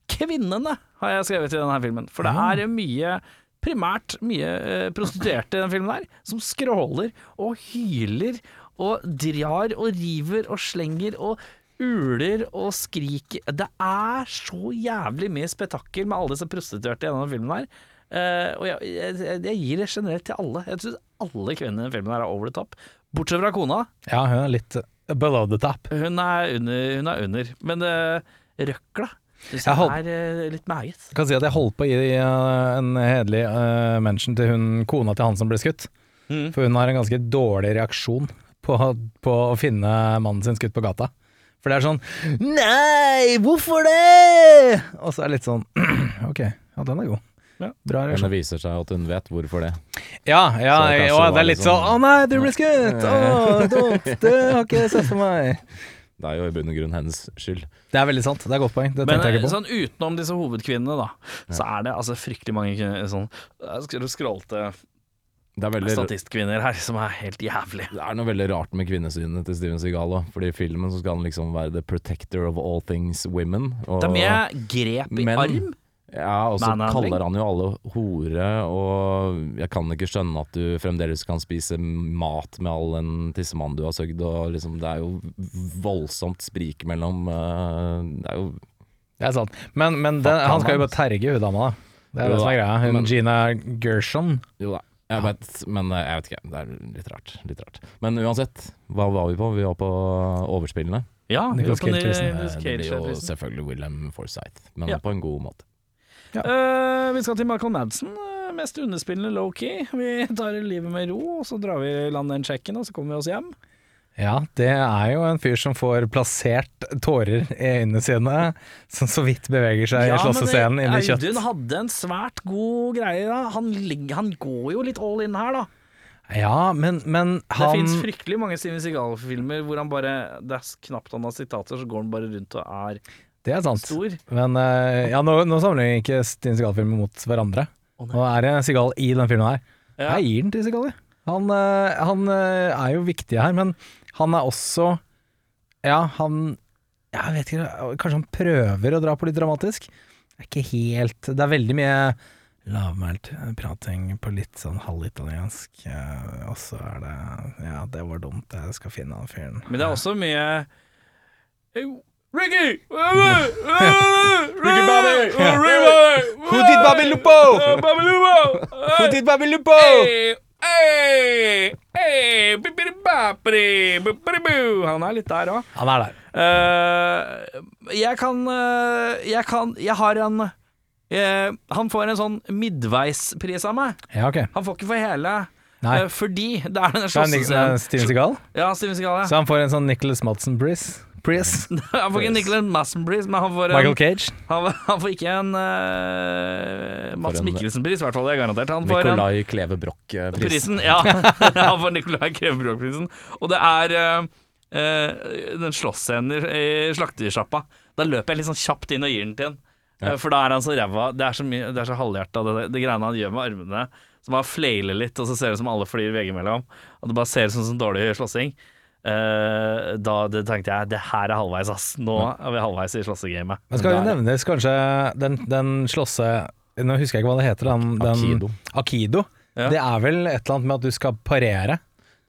'Kvinnene', har jeg skrevet i denne filmen. For det Ja. er mye Primært mye eh, prostituerte i den filmen her, som skråler og hyler og drar og river og slenger og uler og skriker. Det er så jævlig mye spetakkel med alle disse prostituerte i denne filmen her. Uh, og jeg, jeg, jeg gir det generelt til alle. Jeg syns alle kvinnene i filmen her er over the top. Bortsett fra kona. Ja, hun er litt eh, below the top. Hun er under, hun er under. men uh, røkla syns Jeg holdt- er uh, litt meget. Jeg kan si at jeg holdt på å gi en hederlig uh, mention til hun kona til han som ble skutt. Mm. For hun har en ganske dårlig reaksjon på, på å finne mannen sin skutt på gata. For det er sånn Nei, hvorfor det?! Og så er det litt sånn Ok, ja, den er god. Ja. Bra Men det viser seg at hun vet hvorfor det. Ja, ja, kanskje og det det er litt sånn sånn- Å nei, du ble skutt! Å, dumt! Det har ikke jeg sett for meg. Det er jo i bunn og grunn hennes skyld. Det er veldig sant. Det er et godt poeng. Det Men jeg eh, ikke på. sånn utenom disse hovedkvinnene, da, så er det altså fryktelig mange sånn Jeg skal scrolle Det er, veldig, statistkvinner her som er helt jævlig. det er noe veldig rart med kvinnesynet til Steven Seagal òg. Fordi i filmen så skal han liksom være the protector of all things women. Og, Det er mye grep i Men- arm. Ja, og så kaller han jo alle hore, og jeg kan ikke skjønne at du fremdeles kan spise mat med all den tissemannen du har søkt, og liksom Det er jo voldsomt sprik mellom uh, Det er jo Det er sant. Men, men den, han skal jo bare terge hun dama, da. Det er Jo det som er greia. Hun men- Gina Gershon. Jo da. Jeg vet, men eh, jeg vet ikke. Det er litt rart. Litt rart. Men uansett, hva var vi på? Vi var på overspillene. Ja, Nicolas Cage-prisen. Eh, Det blir jo selvfølgelig William Forsythe, men Ja. på en god måte. Eh, vi skal til Michael Madsen. mest underspillende low-key. Vi tar livet med ro, og så drar vi i land den sjekken, og så kommer vi oss hjem. Ja, det er jo en fyr som får plassert tårer i øynene sine, som så vidt beveger seg i slåssescenen inn i kjøtt. Audun hadde en svært god greie. Da. Han, han går jo litt all in her, da. Ja, men, men Det han fins fryktelig mange Steven Seagal-filmer hvor han bare Det er knapt han har sitater, så går han bare rundt og er Det er sant. stor. Men eh, ja, nå, nå samler vi ikke Steven Seagal-filmer mot hverandre. Oh. Nå er det Seagal i den filmen her. Ja. Jeg gir den til Seagal, jeg. Han, eh, han eh, er jo viktig her, men han er også Ja, han Jeg vet ikke, kanskje han prøver å dra på litt dramatisk? Det er ikke helt Det er veldig mye lavmælt prating på litt sånn halvitaliensk, eh, og så er det Ja, det var dumt, jeg skal finne han fyren. Men det er også mye Hey, Ricky! Ricky Bobby! Ricky Bobby! Who did Bobby Lupo? Bobby Lupo! Who did Bobby Lupo? Hey, hey. Han er litt der òg. Han er der. jeg kan eh, Jeg kan Jeg har en uh, Han får en sånn midveispris av meg. Ja, okay. Han får ikke for hele. Eh, fordi det er den eh, Steven Seagal? Ja, Steven Seagal, ja. Så han får en sånn Nicholas Madsen-pris. Pris. Han får ikke Nicholas Masson-pris, men han får en Michael Cage. Han, han får ikke en uh, Mats For en- Mikkelsen-pris, i hvert fall. Det er garantert. Han får en Nicolai Kleve Broch-pris. prisen. Ja, han får Nicolai Krevebrok-prisen. Og det er uh, uh, den slåssscenen i slaktersjappa. Da løper jeg litt sånn kjapt inn og gir den til han. Ja. Eh, For da er han så ræva. Det er så, mye- det er så halvhjerta, det, det greiene han gjør med armene. Som bare flailer litt, og så ser det ut som alle flyr veggimellom. Og det bare ser ut som sånn dårlig slåssing. Eh, da det tenkte jeg det her er halvveis, ass. Nå er vi halvveis i slåssegamet. Men skal jo nevnes kanskje den, den slåsse... Nå husker jeg ikke hva det heter. Den, den, Akido. Akido. Ja. Det er vel et eller annet med at du skal parere.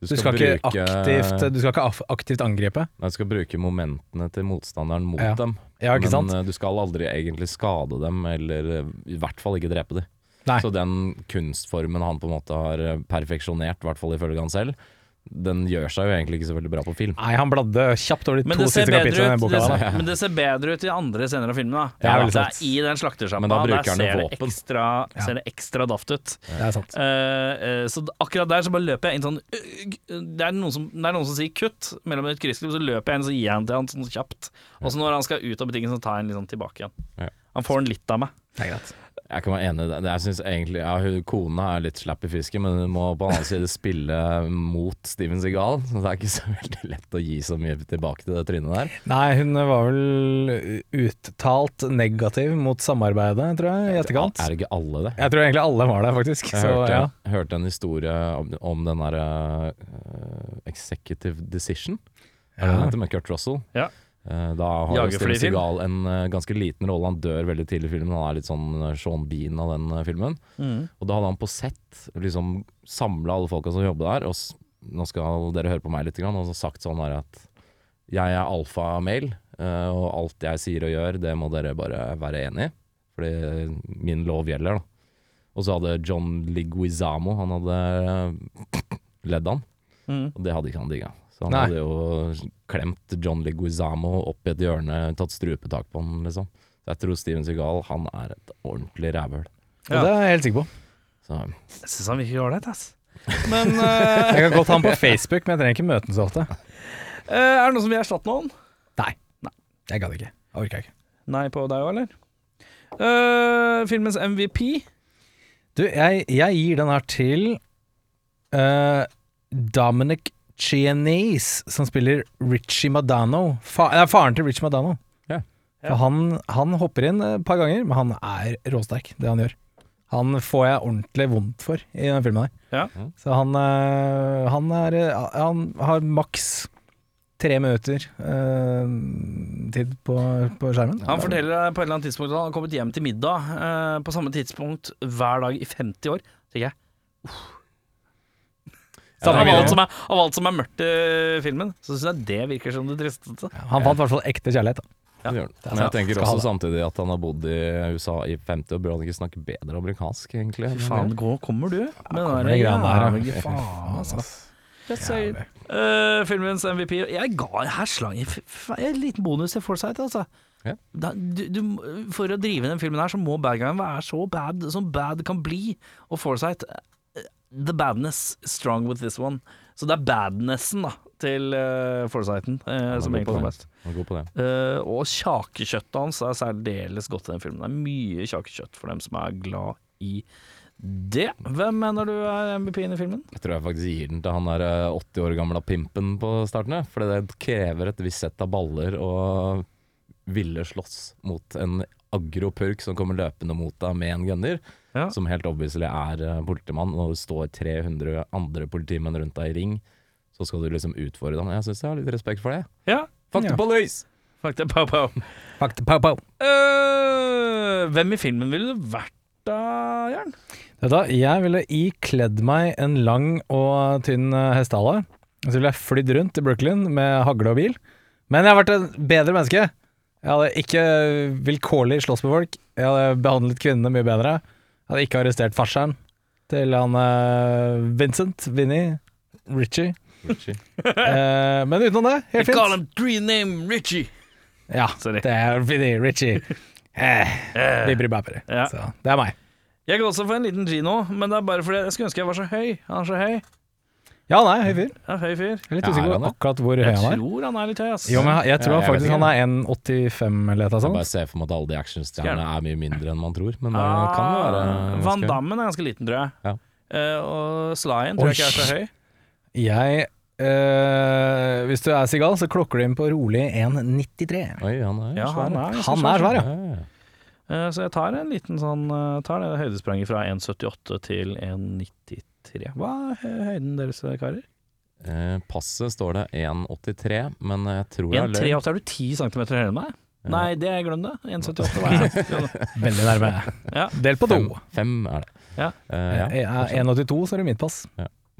Du skal, ikke aktivt, du skal ikke aktivt angripe. Nei, Du skal bruke momentene til motstanderen mot Ja. dem. Ja, ikke sant? Men eh, du skal aldri egentlig skade dem, eller eh, i hvert fall ikke drepe dem. Nei. Så den kunstformen han på en måte har perfeksjonert, i hvert fall ifølge han selv, den gjør seg jo egentlig ikke så veldig bra på film. Nei, han bladde kjapt over de Men to siste kapitlene i ut, boka. det, ser, da. men det ser bedre ut i andre scener av filmen. Da. Det er det er I den slaktersjappa, der han ser det, ekstra, Ja. ser det ekstra daft ut. Det er sant. Eh, eh, så akkurat der så bare løper jeg inn sånn uh, det, er noen som, det er noen som sier kutt mellom et kryssklipp, så løper jeg inn og gir jeg den til han sånn kjapt. Og så når han skal ut av butikken, så tar jeg den sånn tilbake igjen. Ja. Han får den litt av meg. Det er greit. Jeg kan være enig i det. Jeg synes egentlig ja, hun, Kona er litt slapp i fisken, men hun må på den annen side spille mot Steven Seagal. Så det er ikke så veldig lett å gi så mye tilbake til det trynet der. Nei, hun var vel uttalt negativ mot samarbeidet, tror jeg, i etterkant. Er det ikke alle det? Jeg tror egentlig alle var der, faktisk. Jeg Så hørte, ja. hørte en historie om, om den derre Executive Decision. Er det Ja. den heter med Kurt Russell? Ja. Eh, Da har Steven. Seagal en eh, ganske liten rolle. Han dør veldig tidlig i filmen. Han er litt sånn eh, Sean Bean av den filmen. Og da hadde han på sett liksom samla alle folka som jobber der, og nå skal dere høre på meg litt, grann, og så sagt sånn her at jeg er alfa-mail, og alt jeg sier og gjør, det må dere bare være enig i. Fordi min lov gjelder, da. Og så hadde John Liguizamo Han hadde ledd han, Mm. og det hadde ikke han digga. Så han Nei. hadde jo klemt John Liguizamo opp i et hjørne, tatt strupetak på han, liksom. Så jeg tror Steven Seagal, han er et ordentlig rævhøl. Og det er jeg helt sikker på. Så Jeg syns han virker ålreit, ass. Men uh, Jeg kan godt ha han på Facebook, men jeg trenger ikke møte han så ofte. Uh, er det noe som vil erstatte noen? Nei. Jeg gadd ikke. Jeg orka ikke. Nei på deg òg, eller? Uh, filmens MVP? Du, jeg, jeg gir den her til eh, Dominic Chianese, som spiller Richie Madano. Fa er faren til Richie Madano. Ja. Ja. han, han hopper inn et par ganger, men han er råsterk, det han gjør. Han får jeg ordentlig vondt for i den filmen her. Ja. Så han, eh, han er Han har maks tre minutter eh, tid på, på skjermen. Han forteller på et eller annet tidspunkt at han har kommet hjem til middag eh, på samme tidspunkt hver dag i 50 år. tenker jeg. Samme av, alt som er, av alt som er mørkt i filmen, så syns jeg det virker som det tristeste. Han fant i hvert fall ekte kjærlighet. Da. er Men jeg tenker også samtidig at han har bodd i USA i 50 år. Bør han ikke snakke bedre amerikansk, egentlig? Fy faen, gå, kommer du? Med kommer den ja. jævlige faen, altså. Uh. Eh, filmens MVP Jeg ga her slang En liten bonus til Forsight, altså. Ja. Da, du, du, for å drive den filmen her, så må bad guyen være så bad som bad kan bli. Og Foresight eh, The badness strong with this one. Så det er badnessen da til uh, Foresighten uh, som egentlig på det. Eh, og kjakekjøttet hans er særdeles godt i den filmen. Det er mye kjakekjøtt for dem som er glad i det. Hvem mener du er MVP-en i filmen? Jeg tror jeg faktisk gir den til han der eh, 80 år gamle pimpen på starten. For det krever et visst sett av baller å ville slåss mot en agro-purk som kommer løpende mot deg med en gunner, Ja. som helt obviously er eh, politimann, og det står 300 andre politimenn rundt deg i ring, så skal du liksom utfordre dem. Jeg syns jeg har litt respekt for det. Ja, Fuck Ja. police! Fuck the Pow, pow. Fakta, pow, pow. Uh, hvem i filmen ville du vært da? Vet jeg ville ikledd meg en lang og tynn eh, hestehale. Så ville jeg flydd rundt i Brooklyn med hagle og bil. Men jeg har vært et bedre menneske. Jeg hadde ikke vilkårlig slåss med folk. Jeg hadde behandlet kvinnene mye bedre. Jeg hadde ikke arrestert farseren til han eh, Vincent, Vinnie, Richie. Richie. Eh, men utenom det, helt Call fint. him three name Richie. Ja, Sorry. det er Vinnie, Richie. Eh, Eh, Bibri babri. Ja. Så det er meg. Jeg går også for en liten Gino, men det er bare fordi jeg skulle ønske jeg var så høy. Han er så høy. Ja, han er høy fyr. Ja, høy fyr. Jeg er litt Ja, er usikker han på det? akkurat hvor høy Jeg han er. tror han er litt høy, ass. Jo, men jeg, jeg tror Ja, jeg vet faktisk ikke. han er 1,85 eller et eller Jeg annet bare sånt. ser for meg at alle de actionstjernene er mye mindre enn man tror, men det Ah, kan jo være Van ganske- Dammen er ganske liten, tror jeg. Ja. Eh, og Slyen tror jeg ikke er så høy. Jeg øh, Hvis du er Sigal, så klokker du inn på rolig 1,93. Oi, han er Ja, svær. han er ganske Han er svær, ja. Ja, ja. Så jeg tar en liten sånn eh, Tar det høydespranget fra 1,78 til 1,93. Hva er høyden deres, karer? Eh, passet står det 1,83, men jeg tror jeg 1,83 er du 10 cm høyere enn meg? Nei, det glem det. 1,78 var jeg. Veldig nærme. Ja. Del på to. fem er det. Ja. Uh, ja. Er 1,82, så er det mitt pass.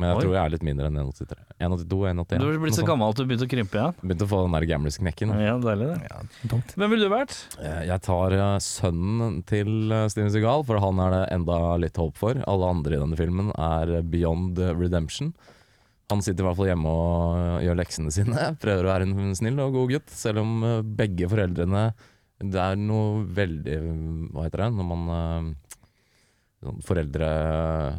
Men jeg Oi. tror jeg er litt mindre enn 1,83. 1,82 1,81. Du har blitt så gammel at du begynte å krympe igjen. Begynte å få den der gamlis-knekken. Ja, deilig det. Ja. Hvem ville du vært? Eh, Jeg tar eh, sønnen til eh, Steven Segal, for han er det enda litt håp for. Alle andre i denne filmen er beyond redemption. Han sitter i hvert fall hjemme og gjør leksene sine. Prøver å være en snill og god gutt, selv om begge foreldrene Det er noe veldig Hva heter det når man Foreldre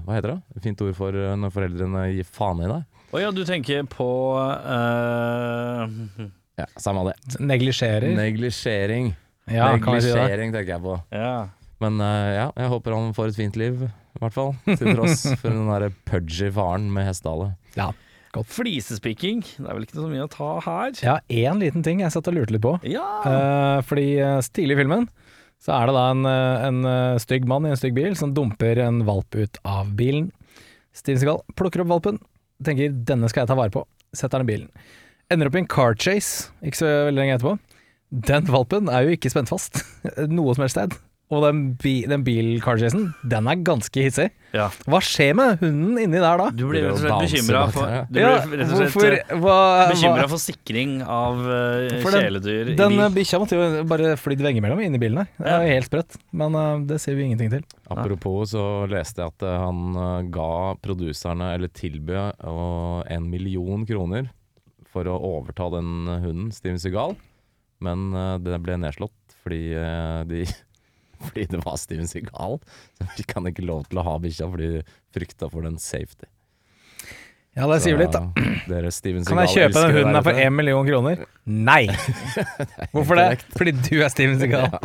Hva heter det? Fint ord for eh, når foreldrene gir faen i deg. Å ja, du tenker på uh... Ja, Samme det. Neglisjerer. Neglisjering. Ja? Neglisjering tenker jeg på. Ja. Men uh, ja, jeg håper han får et fint liv, i hvert fall. Til tross for den derre pudgy faren med hestehale. Ja. Flisespikking, det er vel ikke så mye å ta her. Ja, én liten ting jeg satt og lurte litt på. Ja. Uh, fordi uh, stilig filmen så er det da en, eh, en eh, stygg mann i en stygg bil som dumper en valp ut av bilen. Steven Segal plukker opp valpen, tenker 'denne skal jeg ta vare på', setter den i bilen. Ender opp i en car chase ikke så veldig lenge etterpå. Den valpen er jo ikke spent fast noe som helst sted. Og den, bi den bil-car-chasen, den er ganske hissig. ja. Hva skjer med hunden inni der da? Du blir rett og slett bekymra for, hvorfor eh, for sikring av uh, For den- kjæledyr i Den bil. bikkja måtte jo bare flydd veggimellom inni bilen her. Det er ja. helt sprøtt. Men uh, det ser vi ingenting til. Apropos så leste jeg at han ga produserne, eller tilbød, en million kroner for å overta den hunden, Steven Segal, Men det ble nedslått fordi, de, fordi det var Steven Seagal. Så fikk kan ikke lov til å ha bikkja fordi de frykta for den safety. Ja, det sier jo litt, da. Dere Steven Kan jeg kjøpe den hunden der her for én million kroner? Nei! Hvorfor det? Fordi du er Steven Seagal.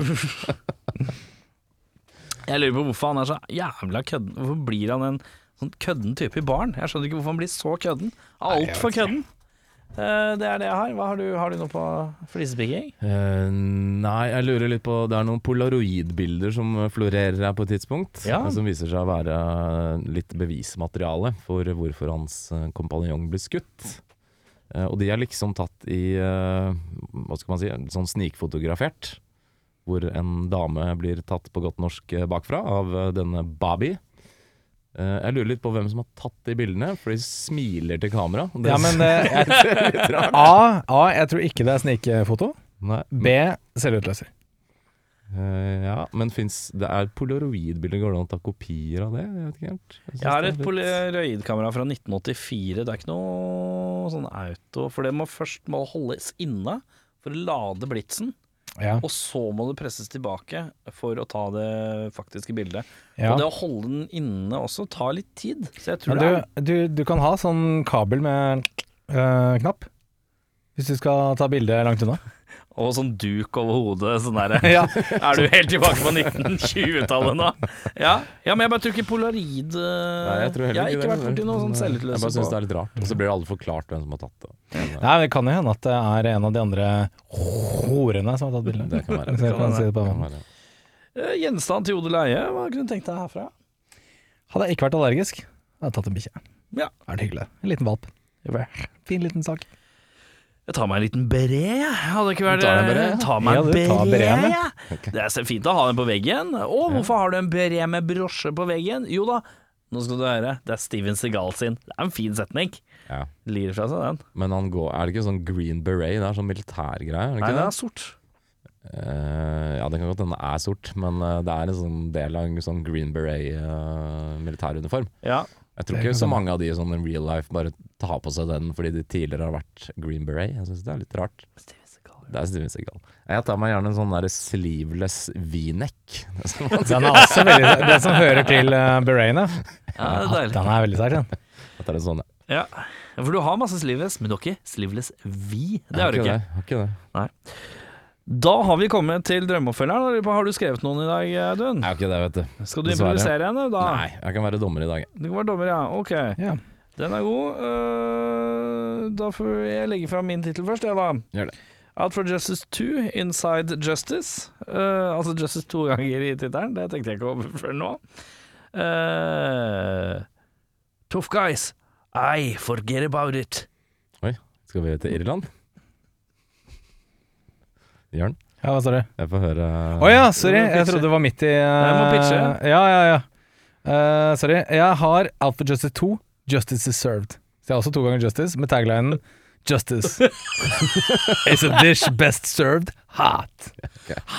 Jeg lurer på hvorfor han er så jævla kødden. Hvorfor blir han en sånn kødden type i baren? Jeg skjønner ikke hvorfor han blir så kødden. Altfor kødden. Det er det jeg har. Har du, har du noe på flisepigging? Uh, nei, jeg lurer litt på Det er noen polaroidbilder som florerer her på et tidspunkt. Ja. Som viser seg å være litt bevismateriale for hvorfor hans eh, kompanjong ble skutt. Uh, og de er liksom tatt i uh, Hva skal man si Sånn snikfotografert. Hvor en dame blir tatt på godt norsk bakfra av denne Babi. Eh, jeg lurer litt på hvem som har tatt de bildene, for de smiler til kamera. Det Ja, men eh, jeg, litt rart. A, A, jeg tror ikke det er snikefoto. Nei, B, selvutløser. Uh, ja, men fins Det er polaroidbilder. Går det an å ta kopier av det? Jeg vet ikke helt. jeg, Jeg har et litt- polaroidkamera fra 1984. Det er ikke noe sånn auto, for det må først må holdes inne for å lade blitsen. Ja. Og så må det presses tilbake for å ta det faktiske bildet. ja. Og det å holde den inne også tar litt tid. Så jeg tror du, det er du, du, du kan ha sånn kabel med øh, knapp. Hvis du skal ta bilde langt unna. Og sånn duk over hodet. Sånn der. Ja. Er du helt tilbake på 1920-tallet nå? Ja. ja, men jeg bare tror ikke polarid eh, Nei, jeg tror heller har ikke det. vært borti noe sånn eh, Jeg bare syns det er litt rart. Og så blir det aldri forklart hvem som har tatt det. Nei, det kan jo hende at det er en av de andre horene som har tatt bildet. Det kan være. Det jeg kan si det Det kan være. Uh, Gjenstand til odel og eie, hva kunne du tenkt deg herfra? Hadde jeg ikke vært allergisk, hadde jeg tatt en bikkje. Ja. Det er hyggelig. En liten valp. Fin liten sak. Jeg tar meg en liten beret, jeg. Hadde ikke vært Ta, beret, ja? Ta meg Ja, en du tar beret, jeg. Det er så fint å ha den på veggen. Å, hvorfor har du en beret med brosje på veggen? Jo da, nå skal du høre, det er Steven Seagal sin. Det er en fin setning. Ja. Lir fra seg den. Men han går, er det ikke sånn green beret? Det er sånn militærgreie? Det Nei, det? er sort. Uh, ja, det kan godt hende den er sort, men eh, det er en sånn del av en sånn green beret eh, militæruniform. Ja. Jeg tror ikke så mange av de sånn in real life bare tar på seg den fordi de tidligere har vært green beret. Jeg syns det er litt rart. Steven. Det er Steven Seagal. Jeg tar meg gjerne en sånn der sleeveless v-neck. Den er også veldig Den som hører til uh, bereten, Ja, det er deilig. den er veldig sterk, den. At det er sånn, ja. Ja. For du har masse sleeveless, men du har ikke sleeveless V. Det har du ikke. Det. Har ikke det. Da har vi kommet til drømmeoppfølgeren. Har du skrevet noen i dag, Audun? Jeg har ikke det, vet du. Skal du Dessverre. improvisere henne da? Nei, jeg kan være dommer i dag. Du kan være dommer, ja. Ok. Ja. Den er god. Øh, da får jeg legge fram min tittel først, jeg, da. Gjør det. Out for Justice 2, Inside Justice. Øh, altså Justice to ganger i tittelen, det tenkte jeg ikke over før nå. Uh, tough guys, I forget about it. Oi, Skal vi til Irland? Jørn, Ja, hva sa du? jeg får høre Å ja, sorry. Jeg trodde det var midt i uh, Jeg må pitche. Ja, ja, ja. Eh, sorry. Jeg har Alpha Justice 2, Justice is served. Så jeg har også to ganger Justice, med taglinen Justice is a dish best served hot.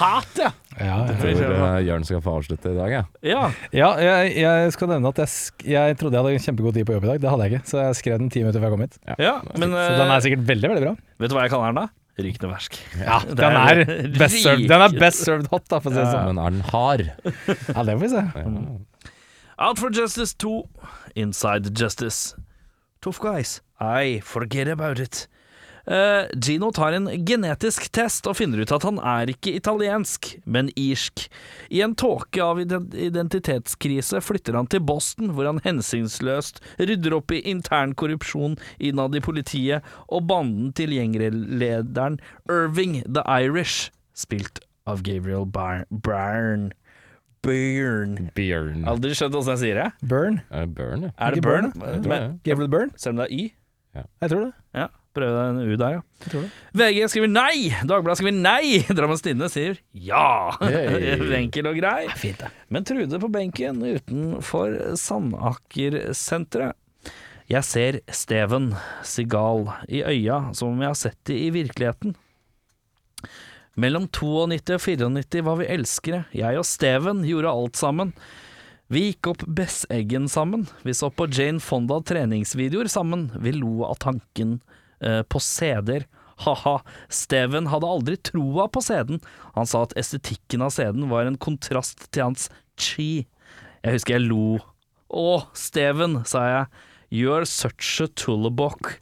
Hat, ja! Ja, Jeg tror eh, Jørn skal få avslutte i dag, jeg. Ja, ja jeg, jeg skal nevne at jeg, sk jeg trodde jeg hadde kjempegod tid på jobb i dag. Det hadde jeg ikke, så jeg skrev den ti minutter før jeg kom hit. ja men Så den er sikkert veldig, veldig bra. vet du hva jeg kaller den, da? Rykende fersk. Ja, den er best served, den er best served hot, da, for å si det sånn. Men er den hard? Ja, det får vi se. Out for Justice 2, Inside Justice. Tough guys, I forget about it. Eh, Gino tar en genetisk test og finner ut at han er ikke italiensk, men irsk. I en tåke av identitetskrise flytter han til Boston, hvor han hensynsløst rydder opp i intern korrupsjon innad i politiet og banden til gjenglederen Irving the Irish, spilt av Gabriel Bar Byrne. Byrne. Bjørn. Aldri skjønt åssen jeg sier det. Burn. Uh, Burn, ja. Er det Byrne? Byrne, tror Men. Gabriel Burn? selv om det er Y? Jeg tror det. Ja, prøv en U der, ja. VG skriver nei! Dagbladet skriver nei! Drammens Tidende sier ja! Hey. Enkel og grei. Fint, det. Men Trude på benken utenfor Sandaker-senteret. Jeg ser Steven Sigal i øya som om jeg har sett det i virkeligheten. Mellom 92 og 94 var vi elskere. Jeg og Steven gjorde alt sammen. Vi gikk opp Besseggen sammen. Vi så på Jane Fonda treningsvideoer sammen. Vi lo av tanken på CD-er. Ha-ha, Steven hadde aldri troa på CD-en. Han sa at estetikken av CD-en var en kontrast til hans chi. Jeg husker jeg lo. Å, Steven, sa jeg. You're such a tullebok.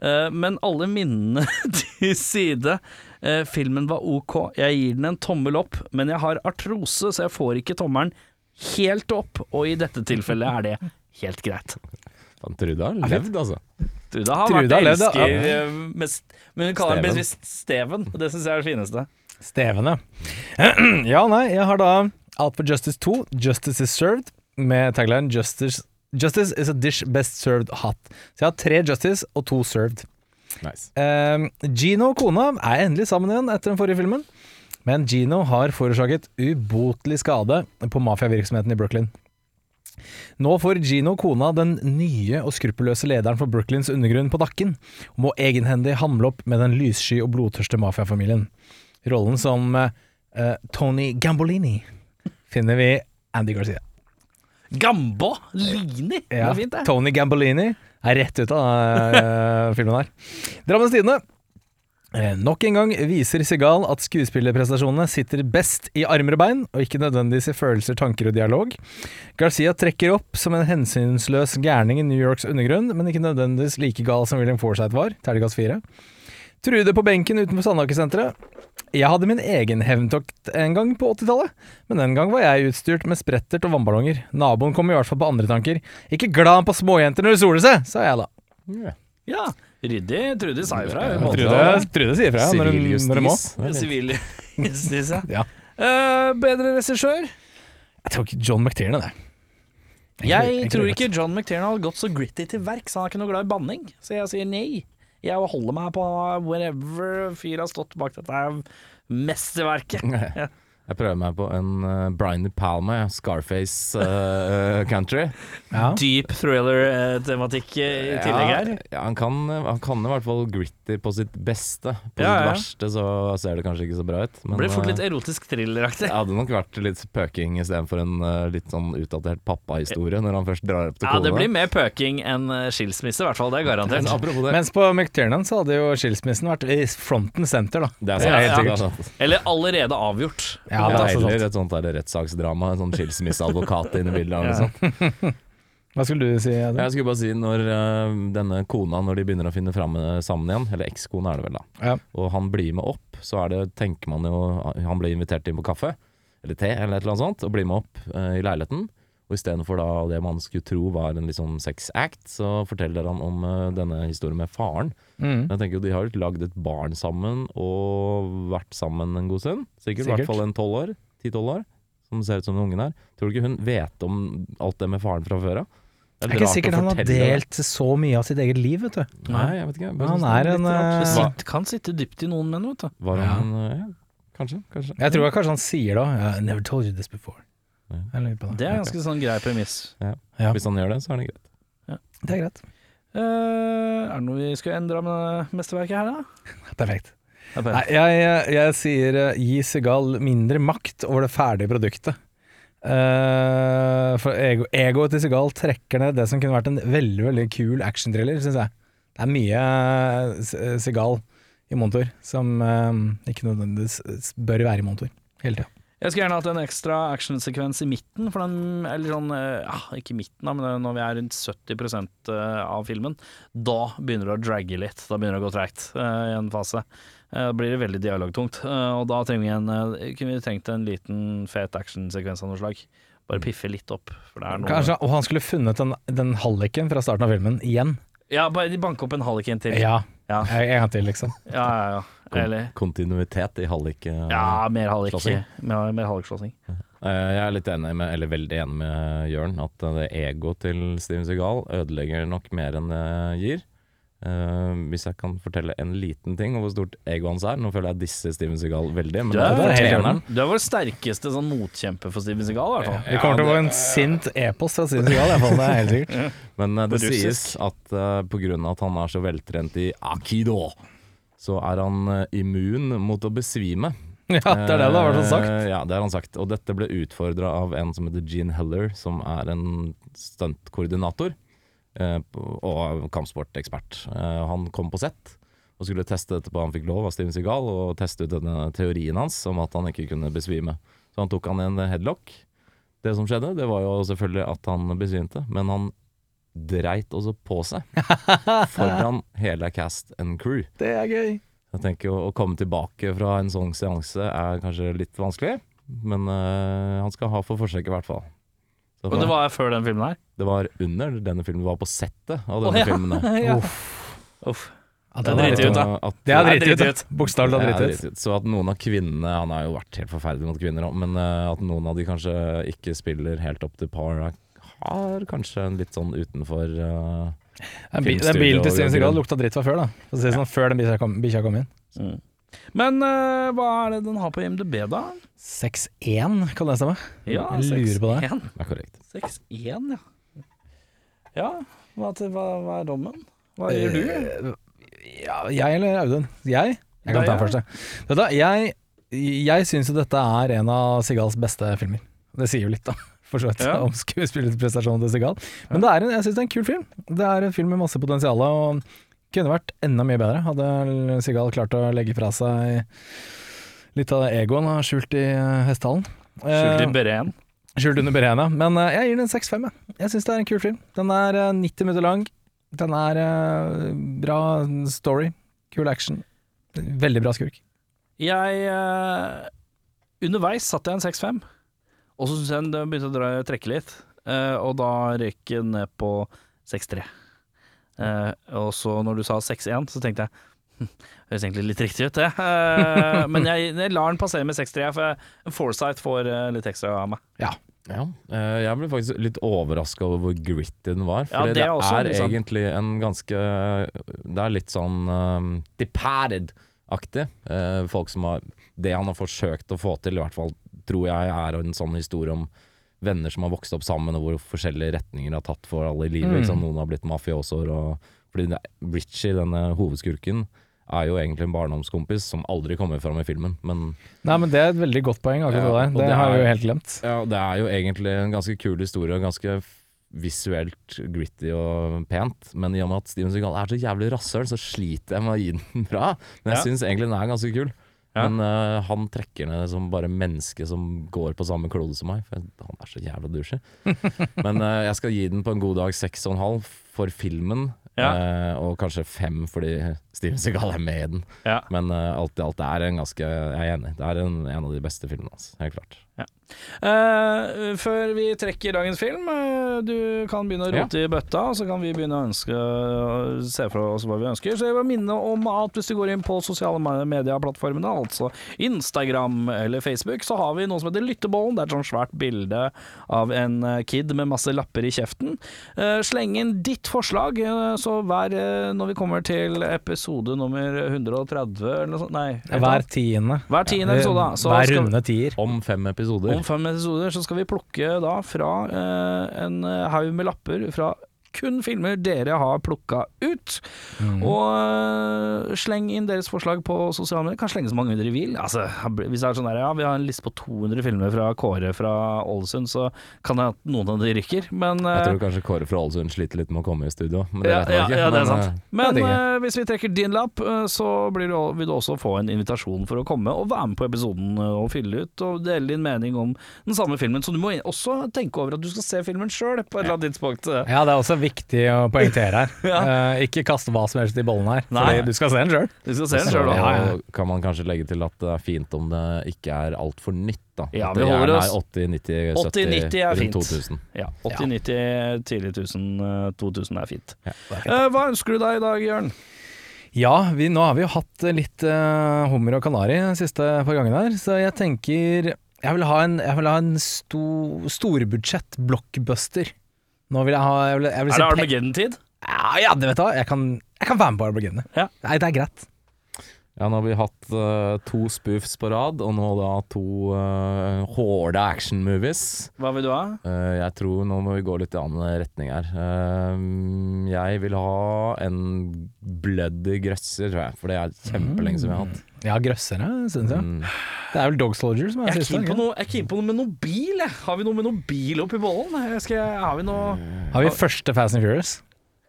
Eh, men alle minnene til side. Eh, filmen var ok. Jeg gir den en tommel opp, men jeg har artrose, så jeg får ikke tommelen helt opp, og i dette tilfellet er det helt greit. Fant du har levd, altså. Trude har Trude vært elsker ja. eh, mest, men hun kaller Steven. bevisst Steven, og det syns jeg er det fineste. Steven, ja. ja, nei, jeg har da Out for Justice 2, Justice is Served, med tagline Justice, Justice is a dish best served hot. Så jeg har tre Justice og to Served. Nice. Eh, Gino og kona er endelig sammen igjen etter den forrige filmen, men Gino har forårsaket ubotelig skade på mafiavirksomheten i Brooklyn. Nå får Gino kona den nye og skruppelløse lederen for Brooklyns undergrunn på nakken, og må egenhendig hamle opp med den lyssky og blodtørste mafiafamilien. Rollen som eh, Tony Gambolini finner vi Andy Garcia. Gambolini? Ja, Det Ja, er fint, det. Tony Gambolini er rett ut av eh, filmen her. Drammens Tidende. Eh, nok en gang viser Sigal at skuespillerprestasjonene sitter best i armer og bein, og ikke nødvendigvis i følelser, tanker og dialog. Garcia trekker opp som en hensynsløs gærning i New Yorks undergrunn, men ikke nødvendigvis like gal som William Forsythe var. Terningkast fire. Trude på benken utenfor Sandaker-senteret. Jeg hadde min egen hevntokt en gang på 80-tallet, men den gang var jeg utstyrt med sprettert og vannballonger. Naboen kom i hvert fall på andre tanker. Ikke glad på småjenter når det soler seg, sa jeg da. Ja. Ryddig. Trude sa ifra. Trude- sier ifra når, hun- når må. Siviljustis. Ja. Ja. Uh, bedre regissør? Jeg tror ikke John McTiernan, det. Jeg tror ikke John McTiernan hadde gått så gritty til verks. Han er ikke noe glad i banning, så jeg sier nei. Jeg holder meg på wherever fyr har stått bak dette mesterverket. Ja. Jeg prøver meg på en uh, Brian De Palma. Scarface uh, country. Ja. Deep thriller-tematikk i tillegg her. Ja, han, kan, han kan i hvert fall gritty på sitt beste. På Ja, sitt ja. verste så ser det kanskje ikke så bra ut. Men Blir fort litt eh, erotisk thrilleraktig. det hadde nok vært litt pøking istedenfor en uh, litt sånn utdatert pappahistorie, når han først drar opp til kona. Ja, det blir mer pøking enn eh, skilsmisse, i hvert fall. Det er garantert. Men apropos det. Mens på McTiernan så hadde jo skilsmissen vært i fronten center, da. det sant. helt Ja, det er sant. Eller allerede avgjort. Ja, Ja, det er heller et sånt rettssaksdrama, en sånn skilsmisseadvokat inne i bildet. Ja. Hva skulle du si? Adam? Jeg skulle bare si når uh, denne kona, når de begynner å finne fram øh, sammen igjen, eller ekskona er det vel da, Ja. og han blir med opp, så er det, tenker man jo, han blir invitert inn på kaffe, eller te, eller et eller annet sånt, og blir med opp uh, i leiligheten. Og istedenfor det man skulle tro var en liksom sex act, så forteller han om uh, denne historien med faren. Mm. Jeg tenker jo De har jo lagd et barn sammen og vært sammen en god stund. Sikkert, i Sikkert. hvert fall en tolv år. Ti-tolv år. Som ser ut som den ungen her. Tror du ikke hun vet om alt det med faren fra før av? Det er ikke sikkert han har delt så mye av sitt eget liv, vet du. Nei, jeg vet ikke. jeg bare Han er en, eh, Det sitt, kan sitte dypt i noen menn, vet du. Var han ja. ja, Kanskje. kanskje. Jeg tror kanskje han sier da I never told you this before. Ja. Det. Det er ganske sånn grei premiss. Ja. Hvis han gjør det, så er det greit. Det er greit. Eh, er det noe vi skal endre med mesterverket her, da? Perfekt. Er Nei, jeg, jeg, jeg sier eh, gi Segal mindre makt over det ferdige produktet. Uh, for ego, egoet til Segal trekker ned det som kunne vært en veldig veldig kul actionthriller, syns jeg. Det er mye Segal i montor som uh, ikke nødvendigvis bør være i montor hele tida. Jeg skulle gjerne hatt en ekstra actionsekvens i midten, for den, eller sånn eh, Ja, ikke midten, da, men når vi er rundt 70% av filmen. Da begynner det å dragge litt. Da begynner det å gå tregt uh, i en fase. Da Da blir det veldig dialogtungt. Uh, Og da trenger vi en eh, kunne vi trengt en liten fet actionsekvens av noe slag. Bare piffe litt opp. Er noe Kanskje, og han skulle funnet den, den halliken fra starten av filmen igjen. Ja, bare banke opp en halliken til. Ja, Ja, en gang til, liksom. ja, ja. ja. Eller Kontinuitet i hallik. eh, Ja, mer hallik. Slåssing. Mer, mer hallikslåssing. Eh, Jeg er litt enig med, eller veldig enig med Jørn, at eh, det egoet til Steven Segal ødelegger nok mer enn det gir. Eh, hvis jeg kan fortelle en liten ting om hvor stort egoet hans er Nå føler jeg disse Steven Seagal veldig, men Du er, det er helt du er vår sterkeste sånn motkjempe for Steven Seagal, i hvert fall. Det kommer til å være en sint e-post fra Steven Seagal, i hvert fall. Det er helt sikkert. Men uh, det russisk. sies at uh, pga. at han er så veltrent i akido, så er han uh, immun mot å besvime. Ja, det er det det har vært sagt. Eh, Ja, det har han sagt. Og dette ble utfordra av en som heter Gene Heller, som er en stuntkoordinator eh, og kampsportekspert. Eh, han kom på sett og skulle teste dette på Han fikk lov av Steven Seagal og teste ut denne teorien hans om at han ikke kunne besvime. Så han tok han i en headlock. Det som skjedde, det var jo selvfølgelig at han besvimte, men han dreit også på seg foran hele cast and crew. Det er gøy. Jeg tenker å komme tilbake fra en sånn seanse er kanskje litt vanskelig, men øh, han skal ha for forsøket i hvert fall. Så Og det var før den filmen her? det var under denne filmen, det var på settet av denne denne ja. filmen. Der. ja. Uff. Uff. At Det er er dritt ut, da. At- Det er driti er ut. Bokstavelig talt driti ut. ut. Så at noen av kvinnene Han har jo vært helt forferdelig mot kvinner òg, men øh, at noen av de kanskje ikke spiller helt opp til par, er- har kanskje en litt sånn utenfor uh, Den bi- Den bilen til Steven grunn. Lukta dritt fra før, da. For å si det sånn, før den bikkja kom, kom inn. Mm. Men uh, hva er det den har på IMDb, da? 6-1, kan det stemme? Ja, Jeg lurer på det. 6-1. er korrekt. 6-1, ja. Ja, hva, til, hva, hva er dommen? Hva gjør du? Eh, Ja, jeg eller Audun? Jeg? Jeg kan ta den første. du, jeg, jeg syns jo dette er en av Sigals beste filmer. Det sier jo litt, da. For så vidt, Ja. om skuespillerprestasjonen til Sigal. Men det er en, jeg syns det er en kul film. Det er en film med masse potensial, og kunne vært enda mye bedre. Hadde Sigal klart å legge fra seg litt av det egoen han har skjult i eh, hestehallen. Skjult i bereen? beren. Skjult under beregna. Men eh, jeg gir den 6-5. Jeg, jeg syns det er en kul film. Den er eh, 90 minutter lang. Den er eh, bra story. Kul action. Veldig bra skurk. Jeg eh, Underveis satte jeg en 6-5, og så syns jeg den begynte å trekke litt. eh, og da røyk den ned på 6-3. Eh, og så når du sa 6-1, så tenkte jeg hm, Høres egentlig litt riktig ut, det. Uh, men jeg, jeg lar den passere med 6-3, for Foresight får uh, litt ekstra av meg. Ja, eh, jeg ble faktisk litt overraska over hvor gritty den var. Ja, For det det, er egentlig en ganske Det er litt sånn um, Departed-aktig. Folk som har Det han har forsøkt å få til, i hvert fall tror jeg er en sånn historie om venner som har vokst opp sammen, og hvor forskjellige retninger har tatt for alle i livet. Mm. Noen har blitt mafiosoer. Og, fordi Richie, denne hovedskurken, er jo egentlig en barndomskompis som aldri kommer fram i filmen, men Nei, men Det er et veldig godt poeng. akkurat Ja, det der. Det har jeg jo helt glemt. Ja, det er jo egentlig en ganske kul historie, og ganske visuelt gritty og pent. Men i og med at Steven Seagal er så jævlig rasshøl, så sliter jeg med å gi den bra. Men jeg Ja. syns egentlig den er ganske kul. Ja. Men uh, han trekker ned som bare menneske som går på samme klode som meg. For han er så jævla douche. Men uh, jeg skal gi den på en god dag seks og en halv for filmen. Ja. Uh, og kanskje fem fordi Steven Segal er med i den. Ja. Men uh, alt i alt, er en ganske Jeg er enig. Det er en, en av de beste filmene hans. Helt klart. Eh, før vi trekker dagens film, uh, du kan begynne å Ja. i bøtta, så kan vi begynne å ønske se for oss hva vi ønsker. Så jeg vil minne om at hvis du går inn på sosiale medieplattformene, altså Instagram eller Facebook, så har vi noe som heter Lyttebollen. Det er et sånt svært bilde av en kid med masse lapper i kjeften. Sleng inn ditt forslag, så hver når vi kommer til episode nummer 130 eller noe sånt Nei, Hver tiende. hver tiende episode. da, så Hver runde tier. Om fem episoder. om fem episoder så skal vi plukke da fra eh, en eh, haug med lapper fra kun filmer dere har plukka ut. Mm. Og øh, sleng inn deres forslag på sosiale medier. Kan slenge så mange dere vil. Altså, hvis det er sånn der, ja, vi har en liste på 200 filmer fra Kåre fra Ålesund, så kan det at noen av de rykker. Men Jeg øh, tror kanskje Kåre fra Ålesund sliter litt med å komme i studio. Men det ja, vet man ja, ikke. ja, det er sant. eh, Men øh, hvis vi trekker din lapp, så blir du, vil du også få en invitasjon for å komme og være med på episoden og fylle ut og dele din mening om den samme filmen. Så du må også tenke over at du skal se filmen sjøl på et eller annet tidspunkt. Ja, det er også viktig å poengtere her. Ja. uh, ikke kaste hva som helst i bollen her, for du skal se den sjøl. Du skal se den da. Ja, ja. kan man kanskje legge til at det er fint om det ikke er altfor nytt. da Ja, vi holder oss- er 80-90-70 80-90 er fint. rundt 2000. Ja, 80-90, tidlig 1000, øh, 2000 er fint. Ja, Eh, hva ønsker du deg i dag, Jørn? Ja, vi, nå har vi jo hatt litt uh, hummer og kanari de siste par gangene her, så jeg tenker Jeg vil ha en, jeg vil ha en sto, storbudsjett blockbuster. Nå vil jeg ha jeg vil, jeg vil Er det Armageddon-tid? Ja, ja, det vet du hva. Jeg kan, jeg kan være med på Armageddon. Ja. Nei, det er greit. Ja, nå har vi hatt uh, to spoofs på rad, og nå da to uh, hårde action-movies. Hva vil du ha? Uh, jeg tror nå må vi gå litt i annen retning her. Uh, jeg vil ha en bloody grøsser, tror jeg, for det er kjempelenge siden vi har hatt. Ja, grøssere, syns jeg. Mm. Det er vel Dog Soldier som er Jeg er siste. keen på ikke? noe, jeg er keen på noe med noe bil, jeg. Har vi noe med noe bil oppi bollen? Skal, jeg- har vi noe Har vi første Fast and Furious?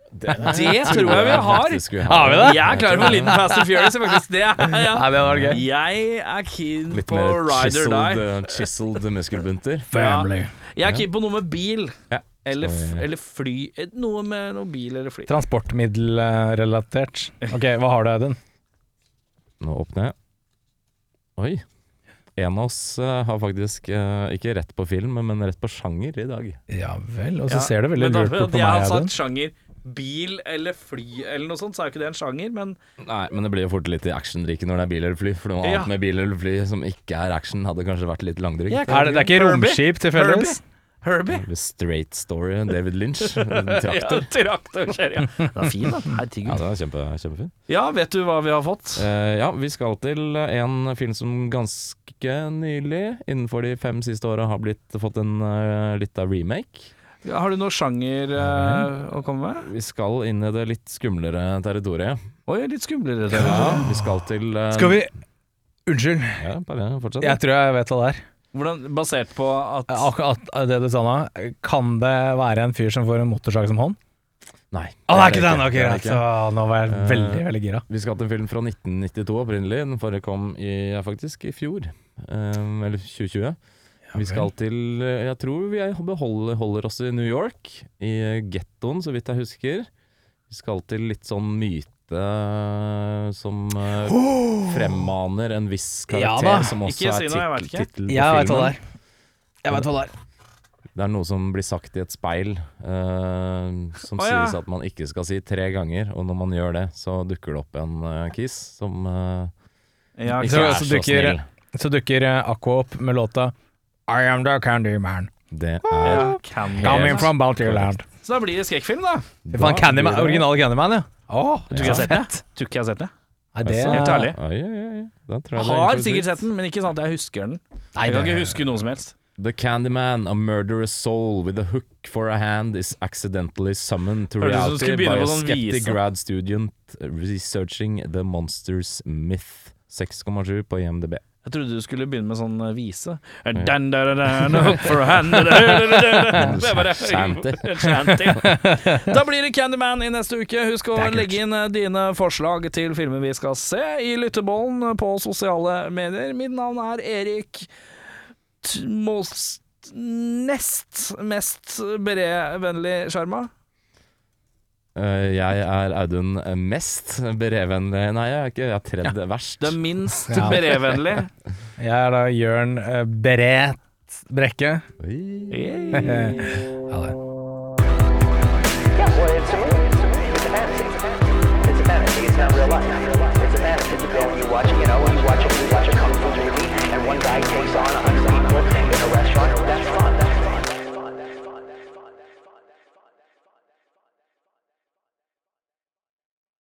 Det tror jeg vi har. vi Har vi det? Jeg er klar for Linden Fast and Furious, faktisk. Det er jeg. ja det gøy. Jeg er keen Litt på mer Ride or chiseled, Die. eh, chiseled muskelbunter. Family. Jeg er keen på noe med bil. Ja. Eller, f eller fly. Eh, Noe med noe bil eller fly. Transportmiddelrelatert. Ok, hva har du, Audun? Nå åpner jeg. Oi. En av oss eh, har faktisk ikke rett på film, men rett på sjanger i dag. Ja vel, og så Ja, ser det veldig lurt ut på Jeg har meg, Audun. sagt sjanger bil eller fly eller noe sånt, så er jo ikke det en sjanger, men Nei, men det blir jo fort litt i actionriket når det er bil eller fly. For noe Ja. annet med bil eller fly som ikke er action, hadde kanskje vært litt langdrygt. Ja, Er det, det er ikke Herbie? romskip tilfeldigvis? Herbie. Eller Straight story, David Lynch. Traktor. Ja, traktor. traktorkjører, ja. Det er fin, da. Ja, Herregud. det er kjempe, kjempefint. Ja, vet du hva vi har fått? Uh, ja, vi skal til en film som ganske nylig, innenfor de fem siste åra, har blitt, fått en uh, lita remake. Har du noe sjanger uh, å komme med? Vi skal inn i det litt skumlere territoriet. Oi, litt skumlere. territoriet. Ja, vi skal til uh, Skal vi Unnskyld, Ja, bare fortsett. jeg tror jeg vet hva det er. Hvordan, basert på at Akkurat det du sa nå, kan det være en fyr som får en motorsag som hånd? Nei. Det er ikke den! Ok, det er greit. ikke. Så nå var jeg Eh, veldig, veldig gira. Vi skal til en film fra 1992 opprinnelig. Den forrige kom i, faktisk i fjor. Eh, eller 2020. Vi skal til eh, Jeg tror vi er- beholder, holder oss i New York, i eh, gettoen, så vidt jeg husker. Vi skal til litt sånn myte eh, som oh! fremmaner en viss karakter, ja, som også Ikke si er noe, jeg vet ikke. tittel på Jeg vet hva filmen. det er. Jeg vet hva det er. Det er noe som blir sagt i et speil, uh, som Å, ja. sies at man ikke skal si tre ganger. Og når man gjør det, så dukker det opp en uh, kiss som uh, ja, ikke Så- er så så dukker- snill. Så dukker Akko opp med låta I am the candy man, Det er ja, Candyman. coming from Baltiland. Så da blir det skrekkfilm, da. Fy faen, Candyman, original originale Candyman, ja. Åh, Tror ikke jeg har sett det. Tror ikke jeg har sett det. Nei, det Altså, Helt ærlig. Oi, oi, oi. Da tror jeg det er Har innenfor sikkert sett den, men ikke sant at jeg husker den. Nei, Jeg kan ikke huske noe som helst. The Candyman, a murderous soul with a hook for a hand, is accidentally summoned to Hørtes ut som du reality skulle begynne by a på sånn skeptic vise. grad student researching the monster's myth. 6,7 på IMDb. Jeg trodde du skulle begynne med sånn eh, vise. Da, blir det Candyman i neste uke. Husk å legge inn eh, dine forslag til filmer vi skal se i lyttebollen på sosiale medier. Mitt navn er Erik Most Nest mest brevvennlig sjarma. Jeg er Audun mest brevvennlig Nei, jeg er ikke, jeg er tredje ja. verst. Den minst ja. berevennlig. jeg er da Jørn uh, Beret Brekke. Ha det. It's a fantasy. It's not real life. It's a fantasy. It's a girl you watching, you.